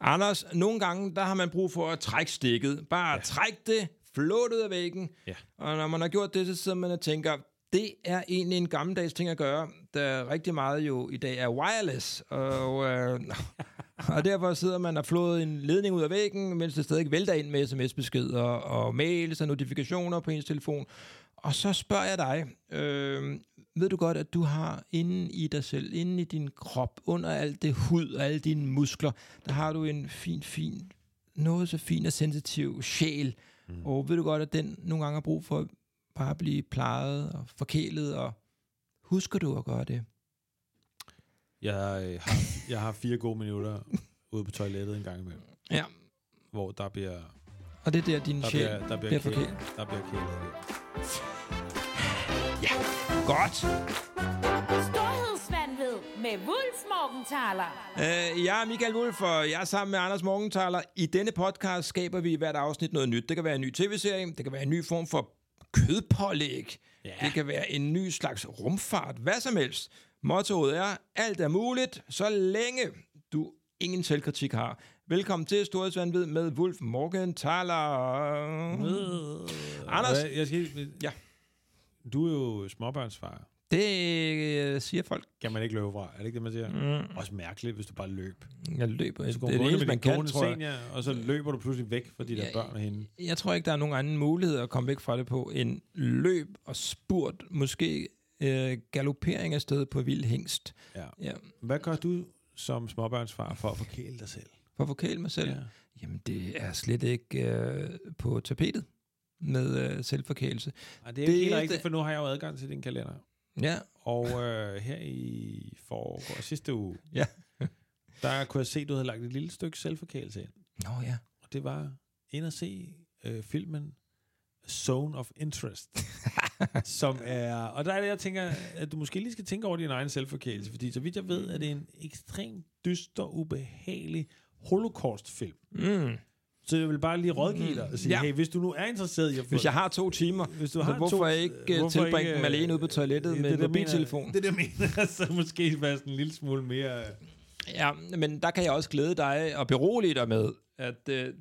Anders, nogle gange, der har man brug for at trække stikket. Bare ja. træk det, flå det ud af væggen. Ja. Og når man har gjort det, så sidder man og tænker, det er egentlig en gammeldags ting at gøre, da rigtig meget jo i dag er wireless. Og, øh, og derfor sidder man og flået en ledning ud af væggen, mens det stadig vælter ind med sms-beskeder og mails og notifikationer på ens telefon. Og så spørger jeg dig, øh, ved du godt, at du har inde i dig selv, inde i din krop, under alt det hud og alle dine muskler, der har du en fin, fin, noget så fin og sensitiv sjæl. Mm. Og ved du godt, at den nogle gange har brug for bare at blive plejet og forkælet, og husker du at gøre det? Jeg, øh, har, jeg har fire gode minutter ude på toilettet en gang imellem, Ja, hvor der bliver, og det er der, din der sjæl bliver, der bliver, bliver kælet, der bliver kælet. Godt! Storhedsvandved med Wulf Morgenthaler. Uh, jeg er Michael Wolf, og jeg er sammen med Anders Morgenthaler. I denne podcast skaber vi i hvert afsnit noget nyt. Det kan være en ny tv-serie, det kan være en ny form for kødpålæg, Ja. det kan være en ny slags rumfart, hvad som helst. Mottoet er, alt er muligt, så længe du ingen selvkritik har. Velkommen til Storhedsvandvid med Wolf Morgenthaler. Anders, Jeg, jeg skal, Ja. Du er jo småbørnsfar. det øh, siger folk. Kan man ikke løbe fra? Er det ikke det, man siger? Mm. Også mærkeligt, hvis du bare løb. Jeg løber. Det er det du rundt eneste, med man kan, tror jeg. senior, og så løber du pludselig væk fra de der Ja, børn og hende. Jeg tror ikke, der er nogen anden mulighed at komme væk fra det på end løb og spurt. Måske øh, galopering afsted på vild hængst. Ja. Ja. Hvad gør du som småbørnsfar for at forkæle dig selv? For at forkæle mig selv. Ja. Jamen, det er slet ikke øh, på tapetet med øh, selvforkælelse. Ej, det er Det ikke helt rigtigt, det- for nu har jeg jo adgang til din kalender. Ja, Og øh, her i forgår, sidste uge, ja. der kunne jeg se, at du havde lagt et lille stykke selvforkælelse ind. Nå ja. Og det var ind at se øh, filmen Zone of Interest. som er... Og der er det, jeg tænker, at du måske lige skal tænke over din egen selvforkælelse. Fordi så vidt jeg ved, er det en ekstremt dyster, ubehagelig holocaust-film. Mm. Så jeg vil bare lige rådgive dig og sige, Ja. hey, hvis du nu er interesseret i at få... Hvis jeg har to timer, hvis du så har hvorfor to, ikke øh, hvorfor tilbringe dem ikke, alene ude på toilettet det med en det, mobiltelefon? Det er det, jeg mener. så måske være sådan en lille smule mere... Ja, men der kan jeg også glæde dig og berolige dig med, at øh,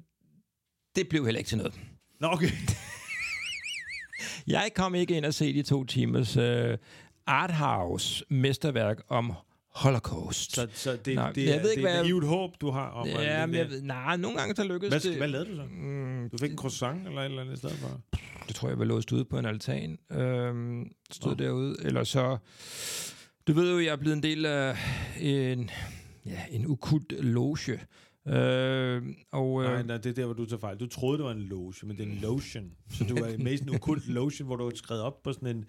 det blev heller ikke til noget. Nå, okay. Jeg kom ikke ind og se de to timers øh, arthouse mesterværk om Holocaust. Så, så det, Nej, det, jeg er, ved ikke, det er hvad- et naivt håb, du har om ja, men jeg der. ved, nej, nogle gange så lykkedes hvad, det. hvad lavede du så? Mm, Du fik en croissant eller et eller andet i stedet for? det tror jeg var låst ude på en altan. Øhm, stod Nå. derude. Eller så... Du ved jo, jeg er blevet en del af en, ja, en ukult loge. Øh, og, øh, Nej, nej, det er der, hvor du tager fejl. Du troede, det var en loge, men det er en lotion. Så du er sådan en okult lotion, hvor du har skrevet op på sådan en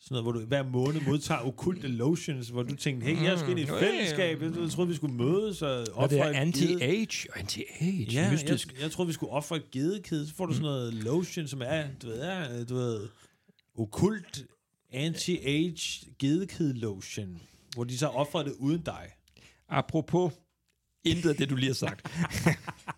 sådan noget, hvor du hver måned modtager okulte lotions, hvor du tænkte, hey, jeg skal ind i et Mm, fællesskab. Jeg troede, vi skulle mødes og og det ofre er anti-age. Anti-age, Ja, mystisk. jeg, jeg troede, vi skulle ofre et gedekid. Så får du sådan noget lotion, som er, du ved, er, du ved okult anti-age gedekid lotion, hvor de så offrer det uden dig. Apropos intet af det, du lige har sagt.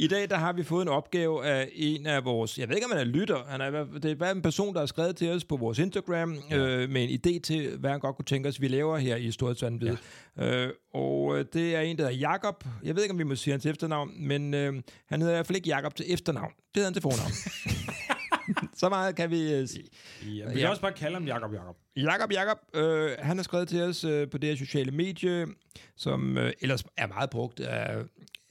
I dag der har vi fået en opgave af en af vores, jeg ved ikke om han er lytter, han er, det er bare en person, der har skrevet til os på vores Instagram ja. øh, med en idé til, hvad han godt kunne tænke os, vi laver her i Storhedsvandvid. Ja. Øh, og øh, det er en, der hedder Jakob. Jeg ved ikke, om vi må sige hans efternavn, men øh, han hedder i hvert fald ikke Jakob til efternavn. Det hedder han til fornavn. Så meget kan vi øh, sige. Ja, vi kan Ja. også bare kalde ham Jakob Jakob. Jakob Jakob, øh, han har skrevet til os øh, på det her sociale medie, som øh, ellers er meget brugt af,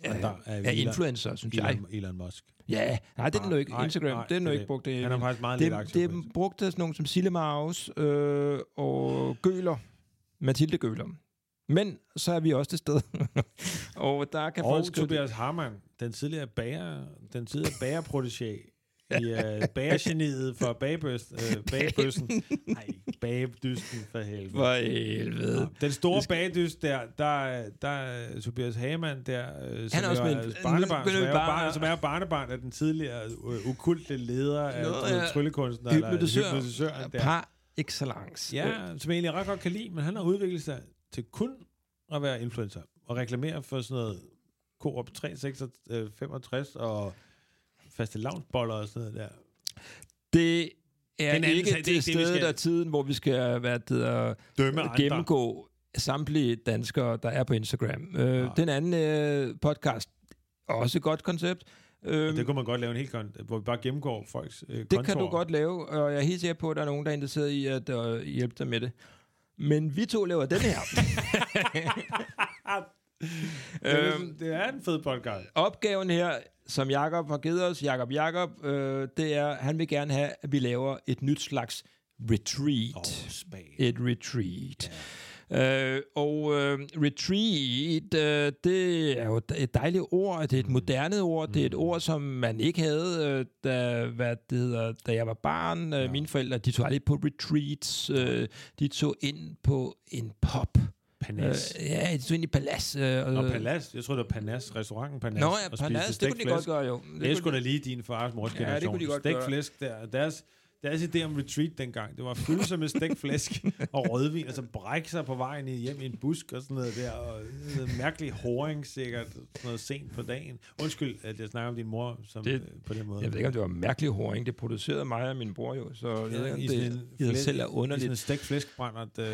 af, der er af Elon- influencer, synes jeg. Elon, Elon Musk. Ja, nej, det er nu ikke. Nej, Instagram, nej, det er nu ikke brugt. Det, Han er faktisk meget det, lidt aktiv det er brugt af sådan nogle som Sille Maus øh, og Gøler, Mathilde Gøler. Men så er vi også til sted. og der kan folk Og. Tobias Harman, den tidligere bager, den tidligere bagerprotégé i uh, bagergeniet for bagebøs, uh, bagebøssen. Nej, bagedysten for helvede. For helvede. Ja, Den store bagdyst der, der, der er Tobias Hamann der, øh, som Han er også en- barnebarn, som er, barn, som er barnebarn af den tidligere uh, ukulte leder af Nå, ja. tryllekunstner, eller Hypnotisør. hypnotisøren der. Par excellence. Ja, som jeg egentlig ret godt kan lide, men han har udviklet sig til kun at være influencer og reklamere for sådan noget Coop 365 og faste lavnsboller og sådan noget der. Det er Den anden ikke det er det sted, skal- der er tiden, hvor vi skal hvad det hedder, Dømme andre. gennemgå samtlige danskere, der er på Instagram. Øh, Nej. den anden øh, podcast, også et godt koncept. Øh, Det kunne man godt lave en helt kon- hvor vi bare gennemgår folks øh, det kan du godt lave, og jeg er helt sikker på, at der er nogen, der er interesseret i at øh, hjælpe dig med det. Men vi to laver den her. Det er, Øhm, det er en fed podcast. Opgaven her, som Jakob har givet os, Jakob Jakob, øh, det er, han vil gerne have, at vi laver et nyt slags retreat. Spag. Et retreat. Øh, og øh, retreat, øh, det er jo et dejligt ord, det er et moderne ord, det er et ord, som man ikke havde, øh, da, hvad det hedder, da jeg var barn. Øh, Mine forældre, de tog aldrig på retreats, øh, de tog ind på en pop. Panas. Øh, ja, de tog ind i Palas. Øh, og, Palas. Jeg tror det var Panas. Restauranten Panas. Nå ja, Palas, det kunne de godt gøre jo. Det er kunne sgu da lige din fars mors Ja, generation. det kunne de godt gøre. flæsk der. Deres, deres idé om retreat dengang, det var at fylde sig med stegt flæsk og rødvin, og så brække sig på vejen i- hjem i en busk og sådan noget der, og noget mærkelig horing sikkert, sådan noget sent på dagen. Undskyld, at jeg snakker om din mor som, Det- øh, på den måde. Jeg ved ikke, om det var mærkelig håring. Det producerede mig og min bror jo, så jeg ved ikke, om i det sådan en flæ- selv er I sådan underligt. en stegt flæskbrændert. Øh,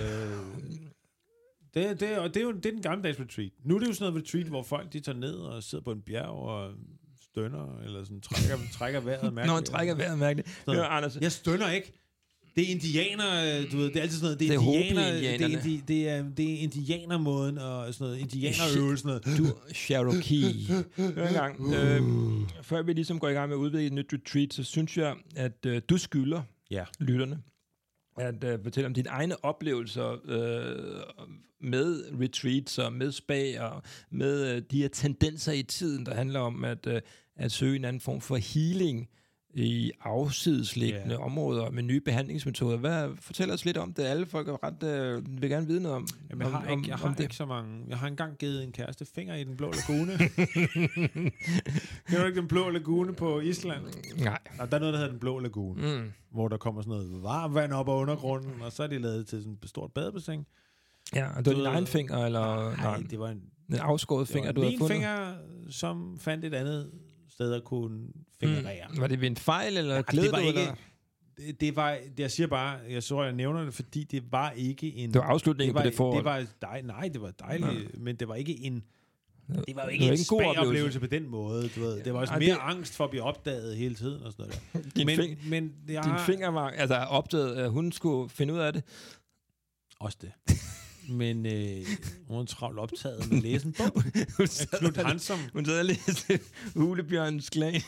det, det, og det er jo det er den gammeldags retreat. Nu er det jo sådan noget retreat, hvor folk de tager ned og sidder på en bjerg og stønner, eller sådan trækker, trækker vejret mærkeligt. Når han trækker vejret mærkeligt. Sådan. Hør, Anders, Jeg stønner ikke. Det er indianer, du ved, det er altid sådan noget, det er, Det er indianer, det er, indi, det er, det er indianermåden og sådan noget, indianerøvelsen. Du Cherokee. Hør en gang. Øh, før vi ligesom går i gang med at udvikle et nyt retreat, så synes jeg, at øh, du skylder Ja. lytterne at øh, fortælle om dine egne oplevelser øh, med retreats og med spa og med øh, de her tendenser i tiden, der handler om at, øh, at søge en anden form for healing i afsidesliggende Ja. områder med nye behandlingsmetoder. Hvad, fortæl os lidt om det. Alle folk er ret, øh, vil gerne vide noget om, Jamen, jeg om, har, om, ikke, jeg om har det. ikke så mange. Jeg har engang givet en kæreste finger i den blå lagune. Kan du ikke den blå lagune på Island? Nej. Og der er noget, der hedder den blå lagune, Mm. hvor der kommer sådan noget varmt vand op af undergrunden, og så er de lavet til sådan et stort badebassin. Ja, og det var din egen finger, eller Nej, nej, det var en, en afskåret det finger, var du havde min fundet? finger, som fandt et andet sted at kunne fingerere. Mm. Var det ved en fejl, eller Ja, glæde det var du, ikke, eller? det, det var, det, jeg siger bare, jeg så, jeg nævner det, fordi det var ikke en... Det var afslutningen det var, på det forhold. Det var dej, nej, det var dejligt, men det var ikke en... Det var jo Det ikke var en, en god oplevelse. oplevelse på den måde, du ved. Det var også Ej, mere det- angst for at blive opdaget hele tiden og sådan noget. Din, men, fing, men jeg din finger var altså opdaget, at hun skulle finde ud af det. også det. Men øh, hun er travlt optaget med at læse en bog Hun sad, Knud Hansom. hun sad og læste Hulebjørnens klan.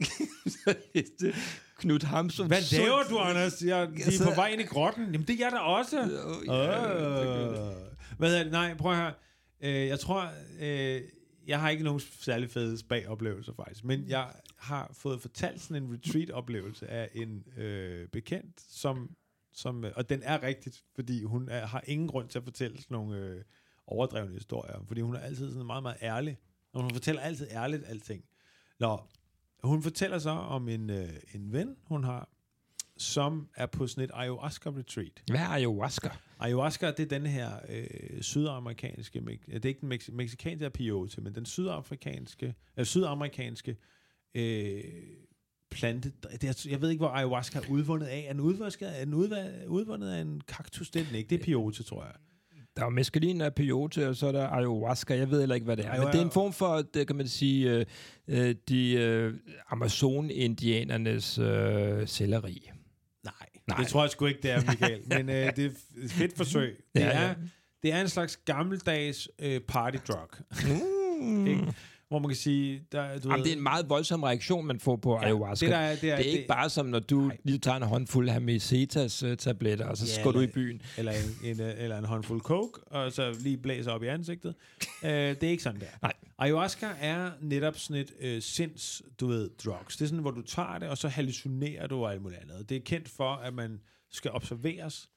Knud Hamsun. Hvad laver du, Anders? Jeg, de er på vej ind i grotten. Jamen, det er jeg da også. Ja, Øh. Hvad hedder det? Nej, prøv at høre. Øh, jeg tror, øh, jeg har ikke nogen særlig fede spag-oplevelser faktisk, men jeg har fået fortalt sådan en retreat-oplevelse af en øh, bekendt, som, som, øh, og den er rigtigt, fordi hun er, har ingen grund til at fortælle sådan nogle øh, overdrevne historier, fordi hun er altid sådan meget, meget ærlig, og hun fortæller altid ærligt alting. Nå, hun fortæller så om en, øh, en ven, hun har, som er på sådan et ayahuasca-retreat. Hvad er ayahuasca? Ayahuasca, det er den her øh, sydamerikanske, det er ikke den mex- er peyote, men den sydafrikanske, øh, sydamerikanske øh, plante. Det er, jeg ved ikke, hvor ayahuasca er udvundet af. Er den udvundet, er den udva- udvundet af en kaktus? Det er den ikke. Det er peyote, tror jeg. Der er meskalin af peyote, og så er der ayahuasca. Jeg ved heller ikke, hvad det er. Men det er en form for, det kan man sige, øh, øh, de øh, Amazon-indianernes øh, selleri. Nej, Nej. det tror jeg sgu ikke, det er, Michael. men øh, det er et fedt forsøg. Det, Ja, er, ja. det er en slags gammeldags øh, party drug. Mm. Ikke? Hvor man kan sige... Der, du Jamen, ved, det er en meget voldsom reaktion, man får på ja, ayahuasca. Det, der er, det, er, det er ikke bare som, når du Nej. lige tager en håndfuld Hamisetas-tabletter, og så Ja, går du i byen. eller en, en, øh, eller en håndfuld coke, og så lige blæser op i ansigtet. uh, det er ikke sådan der. Nej. Ayahuasca er netop sådan et øh, sinds, du ved, drugs. Det er sådan, hvor du tager det, og så hallucinerer du og alt muligt andet. Det er kendt for, at man skal observeres,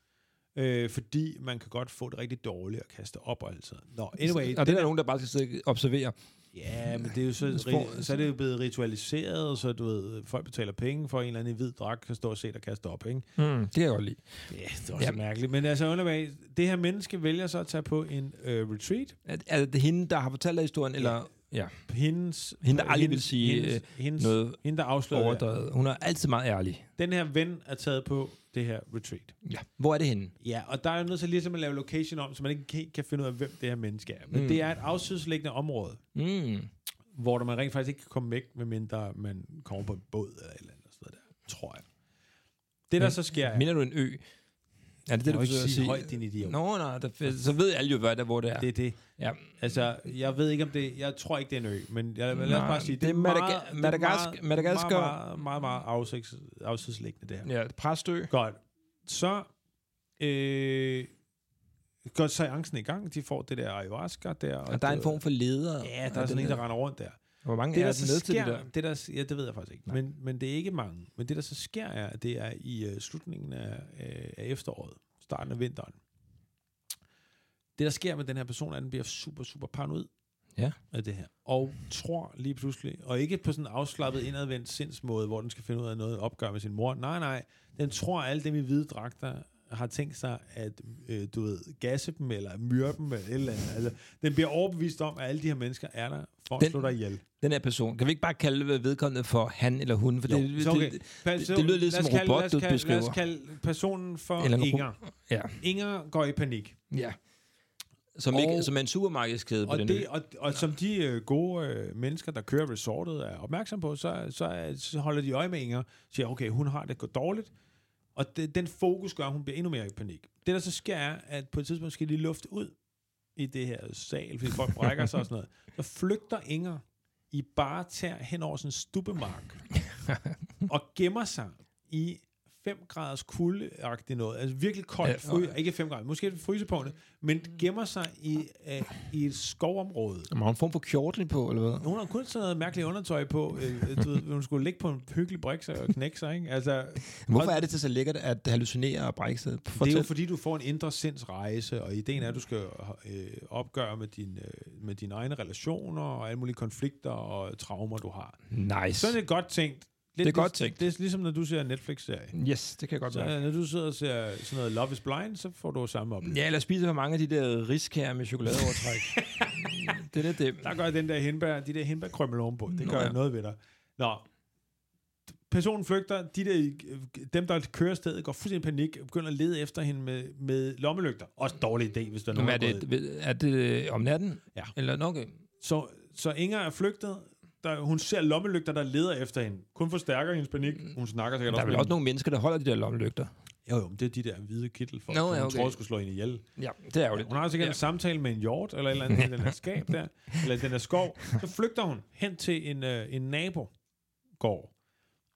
øh, fordi man kan godt få det rigtig dårligt og kaste op og alt sådan. Nå, anyway. og det er der nogen, der bare skal sidde og observere. Ja, men det er jo så, ri- så er det jo blevet ritualiseret, så du ved, folk betaler penge for en eller anden i hvid dragt kan stå og se dig kaste op, ikke? Mm, det jeg godt lide. Ja, det er også Ja. mærkeligt. Men altså, undervejs, det her menneske vælger så at tage på en øh, retreat. Er, er det hende, der har fortalt dig historien, eller... Ja. hendes... Hende, der aldrig vil sige, hendes, øh, hendes, noget hende, der afslører overdrevet. Hun er altid meget ærlig. Den her ven er taget på det her retreat. Ja. Hvor er det henne? Ja, og der er jo nødt til ligesom at lave location om, så man ikke kan, kan finde ud af, hvem det her menneske er. Men Mm. mm. det er et afsydsliggende område, Mm. hvor man rent faktisk ikke kan komme væk, medmindre man kommer på en båd eller et eller andet sådan noget der, tror jeg. Det, der Men- så sker, er... Mener du en ø? Er det det, du forsøger at sige højt, din idiot. Nå, nej, der, så ved alle jo, hvad der, hvor det er. Det er det. ja. Altså, jeg ved ikke om det... Jeg tror ikke, det er en ø, men jeg, lad os Nej, bare sige, det er meget, det er meget, Madagaskar. Meget, meget, meget, meget afsids- afsydsliggende, det her. ja, Præstø. Godt. Så øh, går seancen i gang. De får det der ayahuasca der. Og der er en form for leder. Ja, der er sådan en, der render rundt der. Hvor mange Det, er der med til det der? det der, ja, det ved jeg faktisk ikke, men, men det er ikke mange. Men det, der så sker, er, at det er i uh, slutningen af, af, af efteråret, starten af vinteren. Det, der sker med den her person, er, at den bliver super, super paranoid Ja. af det her. Og tror lige pludselig, og ikke på sådan en afslappet, indadvendt sindsmåde, hvor den skal finde ud af noget opgør med sin mor. Nej, nej. Den tror, at alle dem i hvide dragter har tænkt sig at, øh, du ved, gasse dem, eller myrde dem, eller et eller andet. Altså, den bliver overbevist om, at alle de her mennesker er der for Den- slå dig ihjel. Den her person. Kan vi ikke bare kalde vedkommende for han eller hun? For Jo, det, så okay. det, det, det lyder lidt som en robot, lad du kalde, beskriver. Lad os kalde personen for Eller Inger. ja. Inger går i panik. ja. Som, Og- ikke, som er en supermarkedskæde på Og, den det, og, og som de øh, gode øh, mennesker, der kører resortet, er opmærksom på, så, så, så holder de øje med Inger. Siger, okay, hun har det gået dårligt. Og det, den fokus gør, at hun bliver endnu mere i panik. Det, der så sker, er, at på et tidspunkt skal de lufte ud i det her sal, fordi folk brækker sig og sådan noget. Så flygter Inger i bare tær hen over sådan en stuppemark og gemmer sig i 5 graders kuldeagtigt noget. Altså virkelig koldt. Ja, fry, ikke 5 grader, måske frysepunktet, men gemmer sig i, uh, i et skovområde. Har hun en form for kjortel på, eller hvad? Hun har kun sådan noget mærkeligt undertøj på. Øh, du ved, hun skulle ligge på en hyggelig brik og knække sig, ikke? Altså, Hvorfor og- er det til så lækkert at hallucinere og brække sig? det er Fortæl. jo fordi, du får en indre sindsrejse, og ideen er, at du skal øh, opgøre med, din, øh, med dine egne relationer, og alle mulige konflikter og traumer, du har. Nice. Sådan er det godt tænkt. Det er godt tænkt. Det er ligesom, når du ser en Netflix-serie. Yes, det kan jeg godt Så være. når du sidder og ser sådan noget Love is Blind, så får du samme oplevelse. Ja, eller spiser for mange af de der riskær med chokoladeovertræk. det er det. Der gør den der hindbær, de der hindbærkrømmel ovenpå. Det Nå, gør ja. noget ved dig. Nå. Personen flygter. De der, dem, der kører stedet, går fuldstændig i panik og begynder at lede efter hende med, med lommelygter. Også dårlig idé, hvis der er nogen, er det, er det om natten? Ja. Eller nok? Okay. Så, så Inger er flygtet. Der, hun ser lommelygter, der leder efter hende. Kun forstærker hendes panik. Hun snakker sikkert Der er vel også nogle mennesker, der holder de der lommelygter. Jo, jo, men det er de der hvide kittelfolk, Nå, som ja, hun okay. tror, skulle slå hende ihjel. Ja, det er jo det. Hun har sikkert Ja. en samtale med en hjort, eller et eller andet i den der skab der, eller den der skov. Så flygter hun hen til en, øh, en nabogård.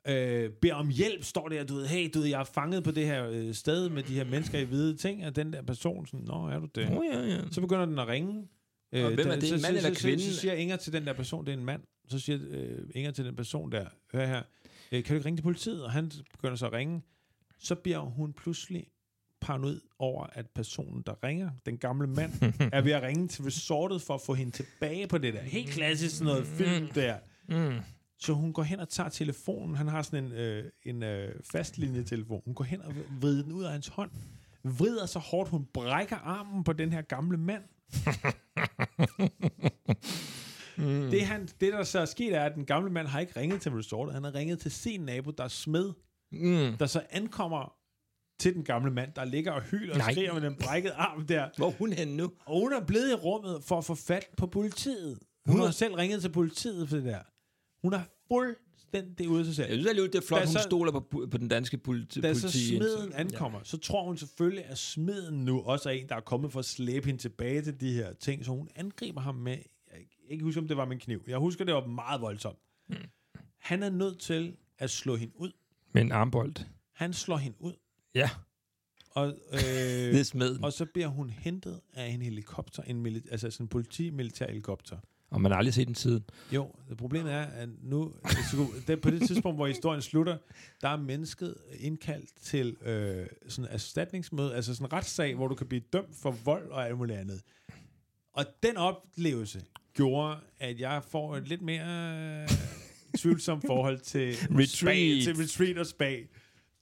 Øh, beder om hjælp, står der, du ved, hey, du ved, jeg er fanget på det her øh, sted med de her mennesker i hvide ting, og den der person sådan, nå, er du det? Oh, ja, ja. Så begynder den at ringe. Øh, Og hvem er det, så, en mand så, eller så, kvinde? Så, så siger Inger til den der person, det er en mand. Så siger øh, Inger til den person der, hør her, øh, kan du ikke ringe til politiet? Og han begynder så at ringe. Så bliver hun pludselig paranoid over, at personen, der ringer, den gamle mand, er ved at ringe til resortet for at få hende tilbage på det der. Helt klassisk sådan noget film der. Mm. Så hun går hen og tager telefonen. Han har sådan en, øh, en øh, fastlinjetelefon. Hun går hen og vrider den ud af hans hånd. Vrider så hårdt, hun brækker armen på den her gamle mand. Mm. Det, han, det, der så er sket, er, at den gamle mand har ikke ringet til resortet. Han har ringet til sin nabo, der er smed, Mm. der så ankommer til den gamle mand, der ligger og hyler og Nej. skriger med den brækkede arm der. Hvor hun henne nu? Og hun er blevet i rummet for at få fat på politiet. Hun Hun har selv ringet til politiet for det der. Hun er fuldstændig ude af sig Jeg selv. synes alligevel, det er flot, Da hun så- stoler på, på den danske politi. Da så politi smeden ankommer, så tror hun selvfølgelig, at smeden nu også er en, der er kommet for at slæbe hende tilbage til de her ting. Så hun angriber ham med, jeg ikke huske, om det var med en kniv. Jeg husker, det var meget voldsomt. Hmm. Han er nødt til at slå hende ud. Med en armbold. Han slår hende ud. Ja, Og, øh, det smeden. og så bliver hun hentet af en helikopter, en mili- altså sådan en politimilitær helikopter. Og man har aldrig set den siden. Jo, det problemet er, at nu, det, på det tidspunkt, hvor historien slutter, der er mennesket indkaldt til øh, sådan en erstatningsmøde, altså sådan en retssag, hvor du kan blive dømt for vold og alt muligt andet. Og den oplevelse gjorde, at jeg får et lidt mere øh, tvivlsomt forhold til Retreat. Spa, til retreat og spa.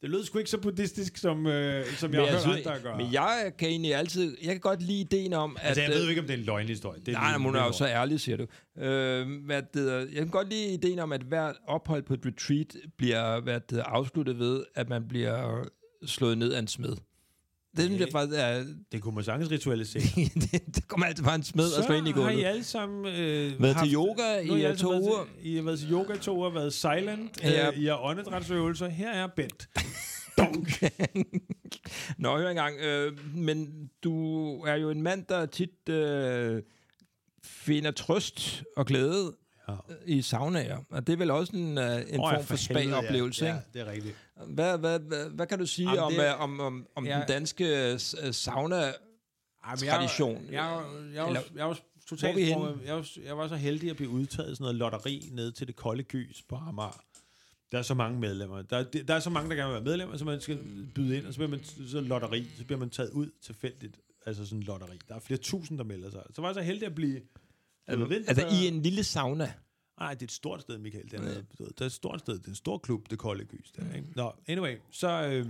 Det lød sgu ikke så buddhistisk, som, øh, som jeg har hørt andre gøre. men jeg kan egentlig altid... Jeg kan godt lide ideen om, at... altså, jeg ved øh, jo ikke, om det er en løgnhistorie. Det er Nej, men hun er jo så ærlig, siger du. Øh, hvad det, jeg kan godt lide ideen om, at hver ophold på et retreat bliver hvad det, afsluttet ved, at man bliver slået ned af en smed. Det synes jeg faktisk er... Det kunne man sagtens ritualisere. det, det kommer altid bare en smed og slå ind i Så har I gulvet. alle sammen... Øh, Været haft- til yoga i alle to uger. I har været til yoga i to uger, været silent. Ja. Øh, I har åndedrætsøvelser. Her er Bent. Nå, hør engang. Øh, men du er jo en mand, der tit øh, finder trøst og glæde Ja. i saunaer. Og det er vel også en, øh, en ja, form for helvede, spa-oplevelse, ja. ikke? Ja, det er rigtigt. Hvad, hvad, hvad, hvad kan du sige Jamen, om, det- øh, om, om, om Ja. den danske øh, sauna? Tradition. Jeg, jeg, jeg, jeg, Eller- jeg, jeg er totalt jeg, var, jeg var så heldig at blive udtaget sådan noget lotteri ned til det kolde gys på Amager. Der er så mange medlemmer. Der, er- der er så mange, der gerne vil være medlemmer, så man skal byde ind, og så bliver man så lotteri, så bliver man taget ud tilfældigt. Altså sådan en lotteri. Der er flere tusind, der melder sig. Så var jeg så heldig at blive... Altså i en lille sauna. Nej, det er et stort sted, Michael. Dernede. Ja. Det er et stort sted. Det er en stor klub, det kolde gys. Der, ikke? Nå, anyway, så, øh,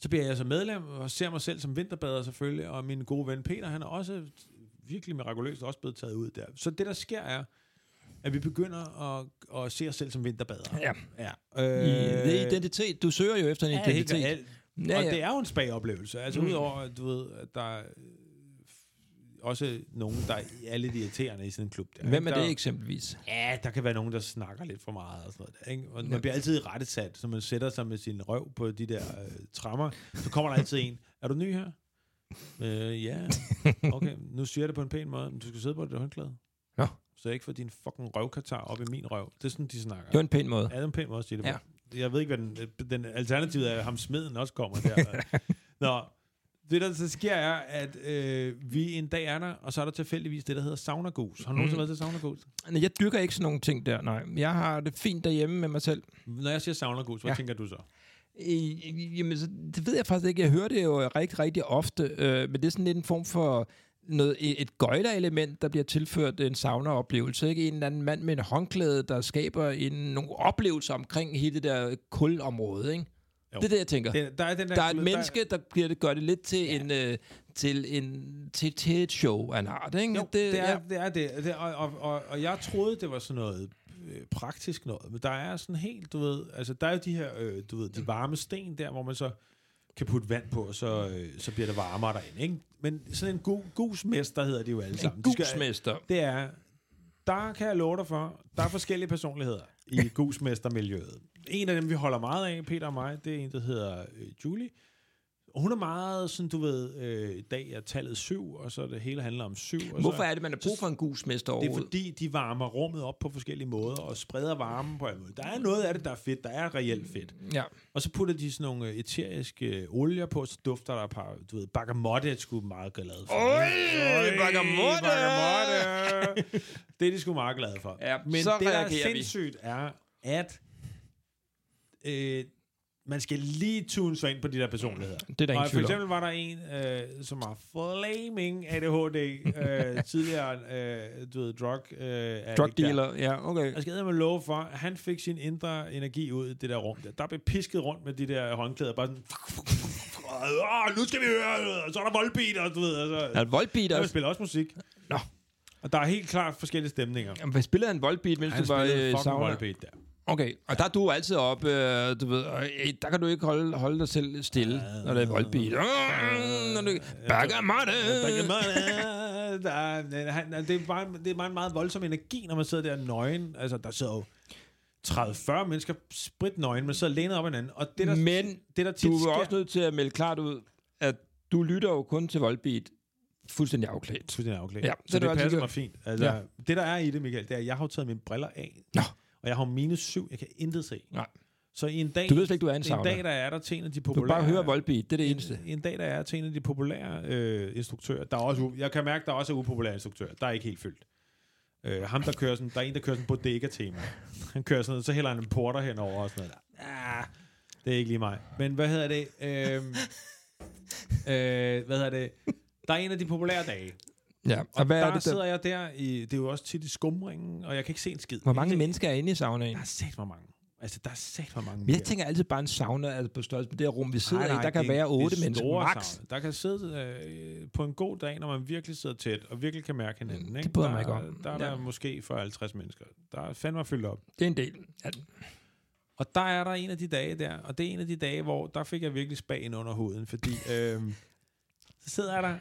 så bliver jeg så medlem, og ser mig selv som vinterbader selvfølgelig, og min gode ven Peter, han er også virkelig mirakuløst også blevet taget ud der. Så det, der sker, er, at vi begynder at, at se os selv som vinterbadere. Ja. ja. Øh, det er identitet. Du søger jo efter en Ja, identitet. alt. Ja, Og ja. det er jo en spa-oplevelse. Altså Mm. mm. udover, du ved, at der er også nogen, der er lidt irriterende i sådan en klub. Der, Hvem er ikke? det Der- eksempelvis? Ja, der kan være nogen, der snakker lidt for meget og sådan noget. Der, ikke? Og Ja. man bliver altid rettesat, så man sætter sig med sin røv på de der øh, trammer. Så kommer der altid en. Er du ny her? Øh, ja. Okay, nu siger jeg det på en pæn måde. Men du skal sidde på det håndklæde. Nå. Så jeg ikke får din fucking røvkatar op i min røv. Det er sådan, de snakker. Det var en pæn måde. Ja, det er en pæn måde at sige det på. Ja. Jeg ved ikke, hvad den, den alternativ er, at ham smeden også kommer der. Nå, det der så sker er, at øh, vi en dag er der, og så er der tilfældigvis det, der hedder saunagus. Har du nogensinde Mm. været til saunagus? Jeg dyrker ikke sådan nogle ting der, nej. Jeg har det fint derhjemme med mig selv. Når jeg siger saunagus, hvad Ja. tænker du så? Øh, Jamen, så, det ved jeg faktisk ikke. Jeg hører det jo rigtig, rigtig ofte, øh, men det er sådan lidt en form for noget, et et gøjler-element, der bliver tilført en sauna-oplevelse. Ikke? En eller anden mand med en håndklæde, der skaber en, nogle oplevelser omkring hele det der kulområde. Ikke? Jo. Det er det, jeg tænker. Det, der er, den der, der er et der- menneske, der bliver det, gør det lidt til, ja. en, øh, til, en, til, til et show af en art. Ikke? Jo, det, er, ja. det er det. det og, og, og, og jeg troede, det var sådan noget øh, praktisk noget, men der er sådan helt, du ved, altså der er jo de her, øh, du ved, de varme sten der, hvor man så kan putte vand på, og så, øh, så bliver det varmere derinde, ikke? Men sådan en gu, gusmester hedder de jo alle sammen. En De skal- gusmester. Det er, der kan jeg love dig for, der er forskellige personligheder i gusmestermiljøet. En af dem, vi holder meget af, Peter og mig, det er en, der hedder øh, Julie. Og hun er meget sådan, du ved, øh, i dag er tallet syv, og så det hele handler om syv. Og Hvorfor så, er det, man har brug for en gusmester det er fordi, de varmer rummet op på forskellige måder, og spreder varmen på en måde. Der er noget af det, der er fedt. Der er reelt fedt. Ja. Og så putter de sådan nogle øh, eteriske øh, olier på, så dufter der et par, du ved, bergamotte er sgu meget glad for. Øj, bergamotte! bergamotte! det er de sgu meget glade for. Ja, Men så det, der er reagerer vi. sindssygt, er, at øh, man skal lige tune sig ind på de der personligheder. Det er der og for eksempel var der en, øh, som har flaming ADHD, øh, tidligere, øh, du ved, drug, øh, Drug der. dealer, ja, okay. Jeg skal med love for, at han fik sin indre energi ud i det der rum. Der, der blev pisket rundt med de der håndklæder, bare sådan... Åh, nu skal vi høre, og så er der voldbeat, og du ved, altså... Er det voldbeat Jeg også? spiller også musik. Nå. Og der er helt klart forskellige stemninger. Jamen, hvad spillede han voldbeat, mens Han du var spillede i fucking sauna? voldbeat der. Okay, og der er du altid op, øh, du ved, og, øh, der kan du ikke holde, holde dig selv stille, når det er voldbeat. Øh, når du, Bergamotte! Der er, han, det, er bare, det er bare en meget voldsom energi, når man sidder der nøgen. Altså, der sidder jo 30-40 mennesker sprit nøgen, man sidder lænet op hinanden. Og det, der, Men det, der tit du er sker, også nødt til at melde klart ud, at du lytter jo kun til voldbeat fuldstændig afklædt. Fuldstændig afklædt. Ja, Ja, det så er det, det passer mig fint. Altså, Ja. ja. Det, der er i det, Michael, det er, at jeg har taget mine briller af. Nå. Og jeg har minus syv. Jeg kan intet se. Nej. Så i en dag, Du ved slet ikke, du er en en dag, der er der til en af de Du populære... bare høre voldbeat, det er det eneste. En, en dag, der er til en af de populære øh, instruktører. Der er også, jeg kan mærke, der er også er upopulære instruktører. Der er ikke helt fyldt. Øh, ham, der kører sådan, der er en, der kører sådan bodega-tema. Han kører sådan noget, så hælder han en porter henover og sådan noget. Ah, det er ikke lige mig. Men hvad hedder det? Øh, øh, hvad hedder det? Der er en af de populære dage. Ja, og, Og hvad der er det, sidder der, jeg der, i, det er jo også tit i skumringen, og jeg kan ikke se en skid. hvor mange Jeg mennesker er inde i saunaen? Der er set hvor mange. Altså, der er sat for mange Men jeg mere. tænker altid bare en sauna altså på størrelse med det her rum, vi sidder Nej, nej, i. Der kan det være det otte mennesker max. sauna. Der kan sidde øh, på en god dag, når man virkelig sidder tæt, og virkelig kan mærke hinanden. Mm, det ikke? bryder der, jeg mig ikke om. Der er Ja. der måske for 50 mennesker. Der er fandme fyldt op. Det er en del. Ja, Og der er der en af de dage der, og det er en af de dage, hvor der fik jeg virkelig spagen under huden, fordi øhm, så sidder jeg der,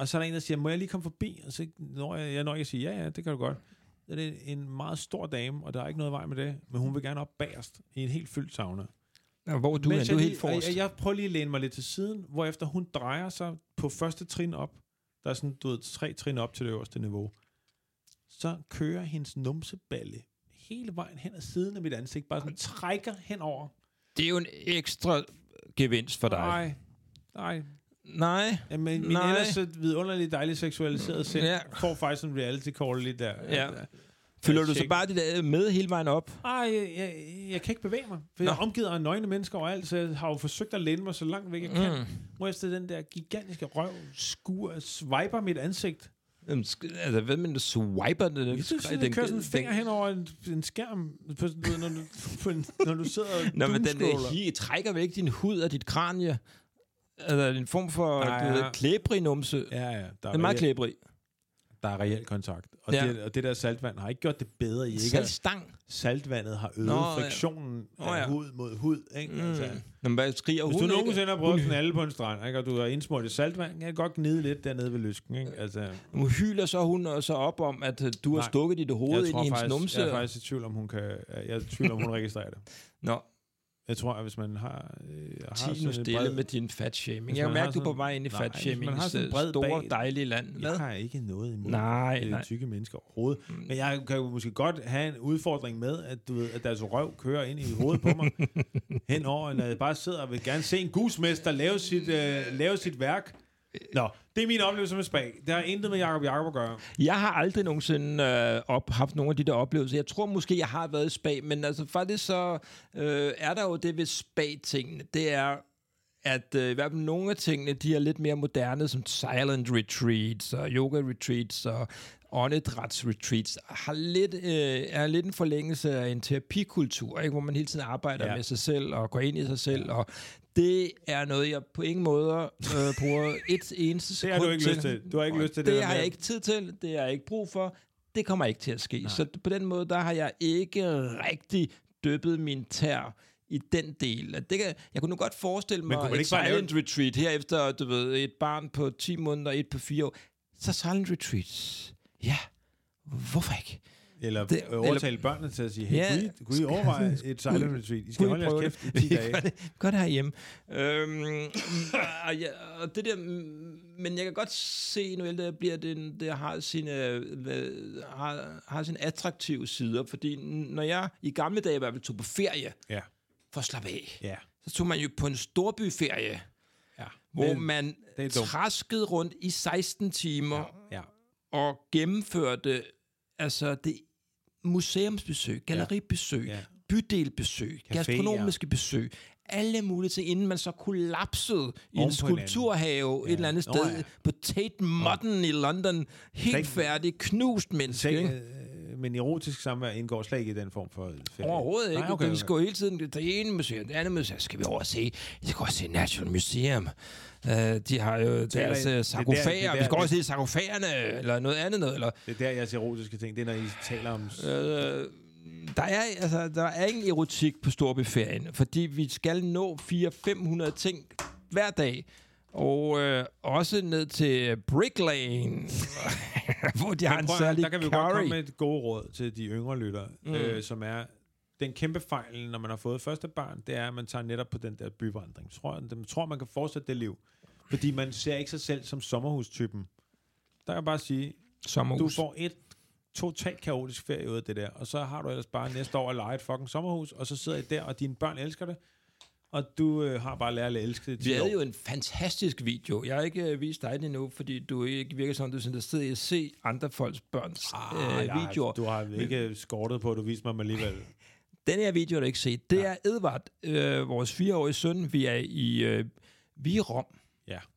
og så er der en, der siger, må jeg lige komme forbi? Og så når jeg, jeg når ikke at sige, ja, ja, det kan du godt. Så er det en meget stor dame, og der er ikke noget vej med det, men hun vil gerne op bagerst i en helt fyldt sauna. Og hvor er du, Mens er, du er helt forrest. Jeg, jeg prøver lige at læne mig lidt til siden, hvor efter hun drejer sig på første trin op, der er sådan, du ved, tre trin op til det øverste niveau, så kører hendes numseballe hele vejen hen ad siden af mit ansigt, bare sådan trækker henover. Det er jo en ekstra gevinst for dig. Nej, nej. Nej. Jamen, min Nej. ellers så vidunderligt dejligt seksualiseret sind Ja. ja. får faktisk en reality call lige der. Ja. Jeg du så bare det der med hele vejen op? Ej, jeg, jeg, jeg kan ikke bevæge mig, for Nå. jeg er omgivet af nøgne mennesker overalt, så jeg har jo forsøgt at læne mig så langt væk jeg kan. Mm. Hvor efter den der gigantiske røv skuer, swiper mit ansigt. Jamen, sk- Altså, hvad med du swiper det? Jeg synes, at jeg kører sådan en finger hen over en, en skærm, på, når, du, på en, når du sidder og Nå, men den der hi trækker væk din hud af dit kranie. Altså, en form for er- ved, klæbrig numse. Ja, ja. Der er, er meget klæbrig. der er reel kontakt. Og, Ja. det, og det der saltvand har ikke gjort det bedre. I ikke Saltstang. saltvandet har øget Nå, Nå, ja. friktionen Nå, af ja. hud mod hud. Ikke? Mm. Altså, Nå, men hvad skriger hvis hun du nogensinde har Hun- at knalde på en strand, ikke? og du har indsmurt i saltvand, kan jeg godt gnide lidt dernede ved lysken. Ikke? Altså, Hun hyler så hun og så op om, at øh, du har Nej. stukket dit hoved ind i hendes faktisk, numse. jeg er faktisk i tvivl om, hun kan, jeg er i tvivl om, hun registrerer det. Nå, Jeg tror, at hvis man har... Øh, har sådan en stille bred- med din fatshaming. Jeg kan mærke, du er på sådan- vej ind i hvis man fatshaming. har sådan en bred store, bag- dejlige land. Jeg Hvad? har ikke noget imod Nej, øh, nej. tykke mennesker overhovedet. Mm. Men jeg kan jo måske godt have en udfordring med, at, du ved, at deres røv kører ind i hovedet på mig. henover, når jeg bare sidder og vil gerne se en gusmester lave sit, øh, lave sit værk. Nå, det er min oplevelse med spag. Det har intet med Jacob Jacob at gøre. Jeg har aldrig nogensinde øh, op, haft nogle af de der oplevelser. Jeg tror måske, jeg har været i spa, men altså faktisk så øh, er der jo det ved spa-tingene. Det er, at øh, i hvert fald nogle af tingene, de er lidt mere moderne, som silent retreats og yoga retreats og åndedræts retreats, har lidt, øh, er lidt en forlængelse af en terapikultur, ikke? hvor man hele tiden arbejder. Ja. med sig selv og går ind i sig selv, og det er noget, jeg på ingen måde øh, bruger et eneste Det har du sekund ikke lyst til. Du har ikke Og lyst til det det har jeg ikke tid til, det har jeg ikke brug for, det kommer ikke til at ske. Nej. Så på den måde, der har jeg ikke rigtig dyppet min tær i den del. At Det kan, jeg kunne nu godt forestille mig et bare lave silent retreat her efter, du ved, et barn på 10 måneder, et på 4 år. Så silent retreats. Ja, hvorfor ikke? Eller Det- det, overtale børnene til at sige, hey, Ja. ja, kunne, I, kunne I overveje et silent retreat? I skal holde jeres kæft i det? 10 Vi dage. gør det, gør det herhjemme. Øhm, og, ja, og det der, men jeg kan godt se, nu jeg bliver, det, det har sine, har, har sine attraktive sider, fordi når jeg i gamle dage i hvert fald tog på ferie, Ja. for at slappe af, Ja. så tog man jo på en storbyferie, ja. hvor Det- man det traskede rundt i 16 timer Ja. og gennemførte altså det museumsbesøg, galleribesøg, Ja. bydelbesøg, Caféer. gastronomiske besøg, alle mulige ting, inden man så kollapsede i en Oven på hinanden. skulpturhave ja. et eller andet sted ja. på Tate Modern i London. Helt Slet- færdig, knust menneske. Sag, ikke? Men erotisk samvær indgår slet ikke i den form for ferie. Overhovedet ikke. Nej, okay, okay, Vi skal jo hele tiden det ene museum, det andet museum. Skal vi over og se? Vi skal også se National Museum. Uh, de har jo deres er uh, sarkofager. er Vi skal også se sarkofagerne, eller noget andet noget. Eller, Det er der, jeres erotiske ting, det er, når I taler om... Øh, der er, altså, der er ingen erotik på Storbyferien, fordi vi skal nå 400-500 ting hver dag. Og øh, også ned til Brick Lane, hvor de har en særlig der kan vi jo godt curry. komme med et gode råd til de yngre lyttere, Mm. øh, som er, den kæmpe fejl, når man har fået første barn, det er, at man tager netop på den der byvandring. Tror, man tror, man kan fortsætte det liv. Fordi man ser ikke sig selv som sommerhustypen. Der kan jeg bare sige, Sommerhus. du får et totalt kaotisk ferie ud af det der, og så har du ellers bare næste år at lege et fucking sommerhus, og så sidder I der, og dine børn elsker det, og du øh, har bare lært at elske det Vi 10 havde år. jo en fantastisk video. Jeg har ikke øh, vist dig den endnu, fordi du ikke virker som, du er interesseret i at se andre folks børns Ah, øh, jeg- videoer. Du har ikke skortet på, at du viste mig dem alligevel. Den her video har du ikke set. Det er Edvard, øh, vores fireårige søn. Vi er i, øh, vi er i Rom.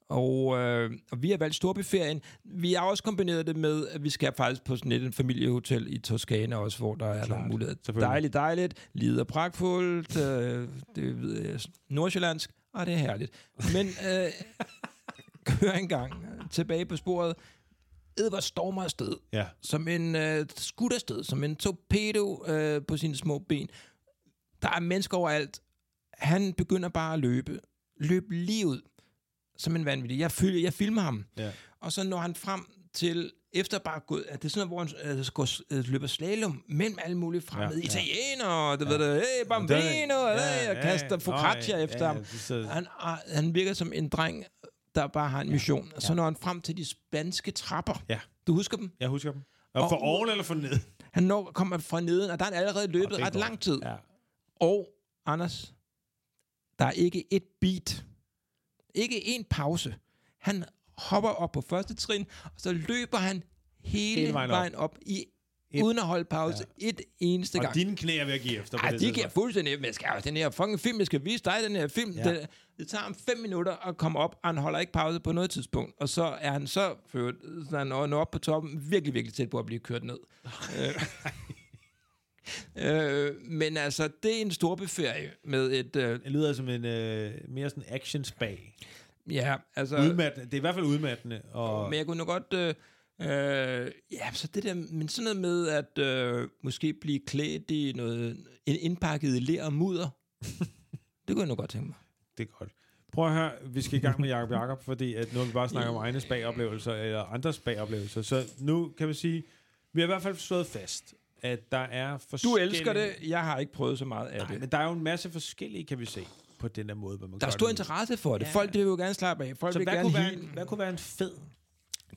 Og, øh, og vi har valgt storbyferien. Vi har også kombineret det med, at vi skal faktisk på sådan et en familiehotel i Toskana også, hvor der er Klart, nogle muligheder. Dejligt, dejligt. Lider pragtfuldt. Øh, det ved jeg, nordsjællandsk. Og det er herligt. Men øh, kør en gang tilbage på sporet. Edvard stormer afsted Ja. som en øh, skudt afsted, som en torpedo øh, på sine små ben. Der er mennesker overalt. Han begynder bare at løbe. Løb lige ud som en vanvittig. Jeg, fil, jeg filmer ham. Ja. Og så når han frem til, efter bare gået, at det er sådan noget, hvor han øh, går, øh, løber slalom mellem alle mulige fremmede Ja, ja, ja. italienere, du ja. ved det, hey, bambino, ja, ja, og kaster focaccia ja, efter ja, ham. ja, så, Han, han virker som en dreng, der bare har en mission. Og så når han frem til de spanske trapper. Ja. Du husker dem? jeg husker dem. Og Og for oven eller for ned? Han når, kommer fra neden, og der er han allerede løbet ret godt. lang tid. Ja. Og, Anders, der er ikke et beat. Ikke en pause. Han hopper op på første trin, og så løber han hele, Hele vejen op. vejen op, i, Et- uden at holde pause ja. et eneste Og gang. dine knæ er ved at give efter på Ej, det de giver tidspunkt. fuldstændig... Men jeg skal, den her fucking film, jeg skal vise dig den her film. Ja. Det, det tager ham fem minutter at komme op, og han holder ikke pause på noget tidspunkt. Og så er han så, for, så han når op på toppen, virkelig, virkelig tæt på at blive kørt ned. øh, men altså, det er en storbeferie med et... Øh, Det lyder som en øh, mere sådan action spag. ja, altså... Udmattende. Det er i hvert fald udmattende. Og, Men jeg kunne nu godt... Øh, øh, ja, så det der... Men sådan noget med at øh, måske blive klædt i noget... Indpakket ler og mudder. det kunne jeg nu godt tænke mig. det er godt. Prøv at høre, vi skal i gang med Jacob Jacob, fordi at nu har vi bare snakket om egne spagoplevelser, eller andres spagoplevelser. Så nu kan vi sige, vi har i hvert fald slået fast, at der er Du forskellige... elsker det. Jeg har ikke prøvet så meget af Nej, det. men der er jo en masse forskellige, kan vi se, på den der måde, hvor man Der er gør stor det. interesse for det. Ja. Folk det vil jo gerne slappe af. Folk Så vil hvad gerne kunne, være en, hvad kunne være en fed...